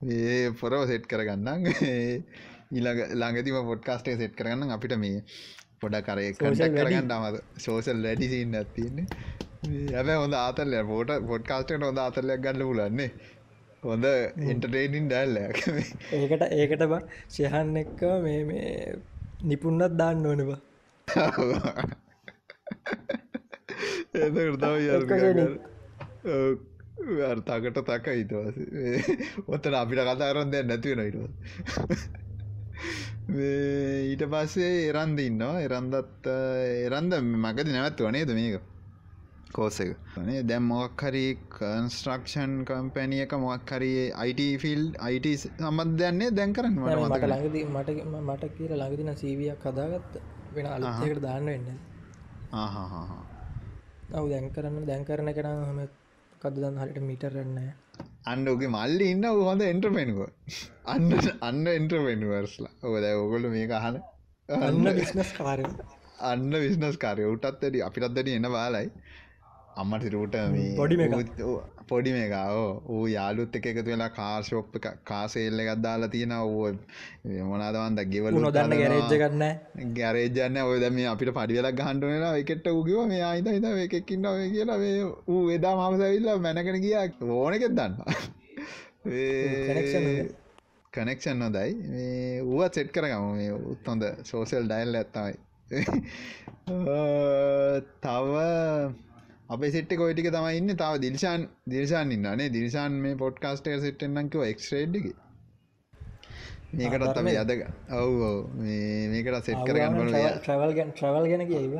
ඒ පොරව සෙට් කරගන්නම්. <laughs> ඊළඟ ළඟතිම පොඩ්කාස්ටේ සෙට් කරගන්න අපිට මේ පොඩ කරය කටක් කරගන්න අමද සෝසල් වැඩිසින්න ඇතින්නේ ඇබ හොඳ ආතල්ල පෝට පොඩ්කාස්ටට හොඳ ආතල්ලයක් ගන්න පුලන්නේ හොඳ ඉන්ටර්ටේනින් ඩැල්ලයක් ඒකට ඒකට බ ශයහන් එක්ක මේ මේ නිපුන්නත් දාන්න ඕනවා එතකට තව අර්තාකට තක හිතවස ඔත්තන අපිට කතාරන් දැන් නැතිවෙන ඉටව ඊට පස්සේ එරන්ද ඉන්නවා. එරන්දත් එරන්ද මගද නැවත්ව නේද මේක? කෝස එක. නේ දැම් මොක් හරි කන්ස්ට්‍රක්ෂන් කම්පැනියක මොක් හරි අයිට ෆිල් අයිට සම්බන්ධයන්නේ දැන් කරන්න මට ළඟදී මට මට කියර ළඟදින සීවියක් කදාගත්ත වෙන අලකට දාන්න වෙන්න ඔවු දැන් කරන්න දැන් කරන කෙන හම කදදන් හරිට මිටරන්න අන්න ඔගේ මල්ලි ඉන්න හොඳ එන්ට්‍රපෙන්ුව අන්න අන්න එන්ට්‍රපෙන්වර්ස්ලා ඔක දැ ඔගොල මේක අහන අන්න බිස්නස් කාරය අන්න විශ්නස් කාරය උටත් ඇඩි අපිටත්දට එන්න බාලයි. අම්මට රූට පොඩි මේක. පොඩි මේකාෝ. ඌ යාලුත් එක එකතු වෙලා කාර්ශෝප් කාසෙල්ල එකත් දාලා තියෙන ඕ මොනාදවන්ද ගෙවල නොදන්න ගැරේජ්ජ කරන්න ගැරේජන්න ඔය දැම අපිට පඩිවෙලක් ගහන්ඩුවෙලා එකට උගව මේ අයිත හිත එකකින්න ඔය කියලා. මේ ඌ එදා මම සැවිල්ල මැනකන කියක් ඕනෙකෙත් දන්න කනෙක්ෂන් නොදයි මේ ඌවත් සෙට් කරගම. මේ උත් හොඳ සෝසල් ඩයිල් ඇත්තමයි තව අපේ සෙට් කොයිටික තමයි ඉන්න. තව දිල්ශාන් දිර්ශාන් ඉන්නනේ දිර්ශාන් මේ පොඩ්කාස්ටක සෙට්ෙන්න්නකිව එක්ස්රේඩ්ඩි මේකටත් අපි අදක ඔව් මේකට සෙට් කරගන්න ට්‍රවල් ගැන් ට්‍රවල් ගැන කියව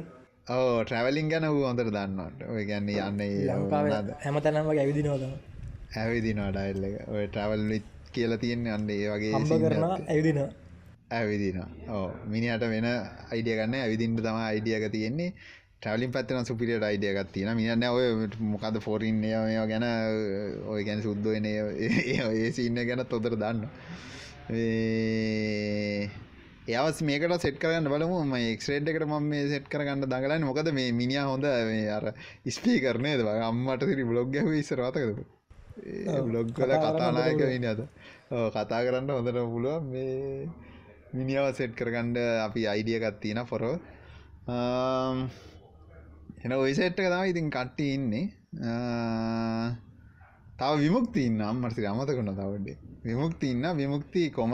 ඕ ට්‍රවලින් ගැන වූ හොඳට දන්නට ඔය ගැන්න යන්න හැම තැනම ඇවිදිනවද ඇවිදිනවා ඩයිල්ල ඔය ට්‍රවල් කියලා තියෙන්නේ අන්න ඒ වගේ කරන ඇවිදින ඇවිදින ඕ මිනිට වෙන අයිඩිය ගන්න ඇවිදින්ට තම අයිඩියක තියෙන්නේ ට්‍රවලින් පත්තන සුපිරියට අයිඩියගත් තියෙන මියන්න ඔය මොකද ෆෝරින් ඒවා ගැන ඔය ගැන සුද්දුවන ඒ සින්න ගැන තොදර දන්න. ඒවස් මේකට සෙට කරන්න බලමු. ම එක්ස්රේඩ් එකට ම මේ සෙට් කරගන්න දඟලන්න. මොකද මේ මිනිිය හොඳ මේ අර ස්පී කරනය ද අම්මට සිරි බ්ලොග් ඇහ ඉස්සරවාතකද බ්ලොග් කල කතානායක විනි අද කතා කරන්න හොඳට පුළුව මේ මිනිියාව සෙට් කරගණ්ඩ අපි අයිඩියගත් තියෙන පොරෝ එන ඔයිසෙට්ක තම ඉතින් කට්ටි ඉන්නේ. තව විමුක්ති ඉන්න අම්මට අමතකුණ තවඩේ විමුක්ති ඉන්න විමුක්ති කොම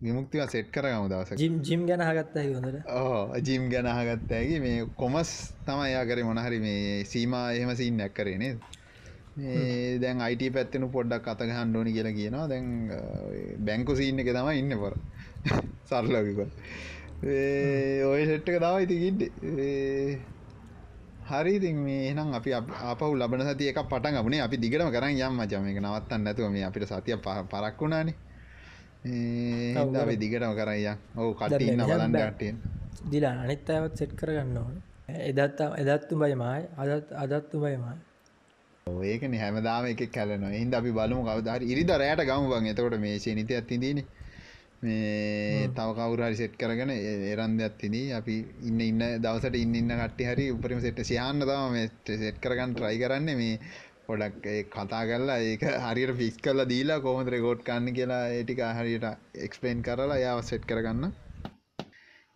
විමුක්තිව සෙට් කරගම දවස ජිම් ජිම් ගැන හගත්තා හොඳට. ඕ ජිම් ගැනහගත්තෑගේ මේ කොමස් තම යාකර මොනහරි මේ සීම එහෙම සින්න ඇක්කරනේ මේ දැන් අයිට පැත්තෙනු පොඩ්ඩක් අතක හන්ඩෝනි කියලා කියනවා. දැන් බැංකු සින්න එක තම ඉන්න පොර. <laughs> සරලකික ඔය සෙට්ක තම ඉතිකින්ට හරි ඉතින් මේ නම් අපි අපහු ලබන සති එක පටන් අපනේ අපි දිගටම කරන්න යම් මචම එක නවත්තන්න නැතුව මේ අපිට සතිය පරක් වුණානේ. අපි දිගටම කරයිය ඔවු කට ඉන්න බලන්න කටයෙන් දිලා අනිත් අයවත් සෙට් කරගන්න ඕන. එදත් එදත්තු බයිමයි අදත් අදත්තු බයිමයි ඒකන හැමදාම එක කැලන හිද අපි බලමු කවදහරි ඉරිද රෑට ගමුවන් එතකොට මේ ශනිත ඇතිදීන මේ තව කවුරහරි සෙට් කරගෙන එරන්ද ඇත්තිදී අපි ඉන්න ඉන්න දවසට ඉන්න ඉන්න කට්ටි හරි උපරිම සෙට් සියන්න තම සෙට් කරගන්න ට්‍රයි කරන්න. මේ පොඩක් කතා කරලා ඒක හරියට ෆික්ස් කරලා දීලා කොහොමද රෙකෝඩ් කන්න කියලා ඒටික හරියට එක්ස්පලේන් කරලා යාව සෙට් කරගන්න.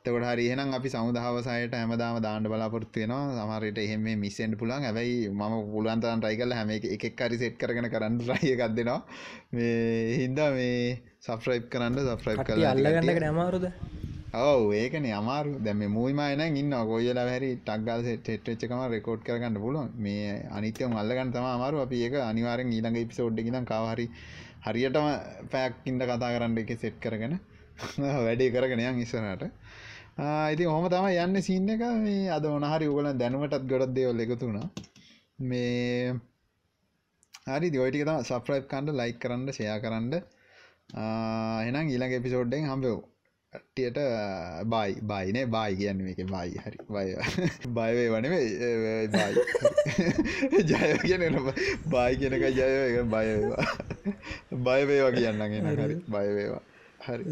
තකොට හරි එහෙනම් අපි සමුදහවසයට හැමදාම දාන්න බලාපොරත්තු වෙනවා. සමහරට එහෙම මිස්සෙන්ට පුළුවන්. හැබැයි මම පුළුවන්තරන් trtry කරලා හැම එක- එකෙක් හරි සෙට් කරගෙන කරන්න try එකක් දෙනවා. මේ හින්දා මේ subscribe කරන්න කරලා නැති අල්ලගන්නක නෑමාරුද ඔව් ඒකනේ අමාරු. දැන් මේ මූවි මායනන් ඉන්නවා. කොයි වෙලාවෙ හරි ටක් ගාලා සෙට් වෙච්ච එකම රෙකෝඩ් කරගන්න පුළුවන්. මේ අනිත්‍යම අල්ලගන්න තමයි අමාරු. අපි ඒක අනිවාර්යෙන් ඊළඟ එපිසෝඩ් එකේ ඉඳන් කාව හරි හරියටම ඉඳ කතා කරන්න එකේ සෙට් කරගෙන <laughs> වැඩේ කරගෙන යන් ඉස්සරහට. ආ ඉතින් ඔහොම තමයි යන්නේ සීන් එක. මේ අද මොන හරි ඕගොල්ලන් දැනුමටත් ගොඩක් දේවල් එකතු වුණා. මේ හරි ඉතින් ඔය ටික තමයි සබ්ස්ක්‍රයිබ් කරන්න ලයික් කරන්න එහෙනම් ඊළඟ එපිසෝඩ් එකෙන් හම්බෙමු කට්ටියට බයි බයිනේ බයි කියන්න මේක බයි හරි. බය බයවේ වනේ බයි ජය කියන බයි කියනක ජය එක බයවේවා බයවේවා කියන්න හරි. බයවේවා හරි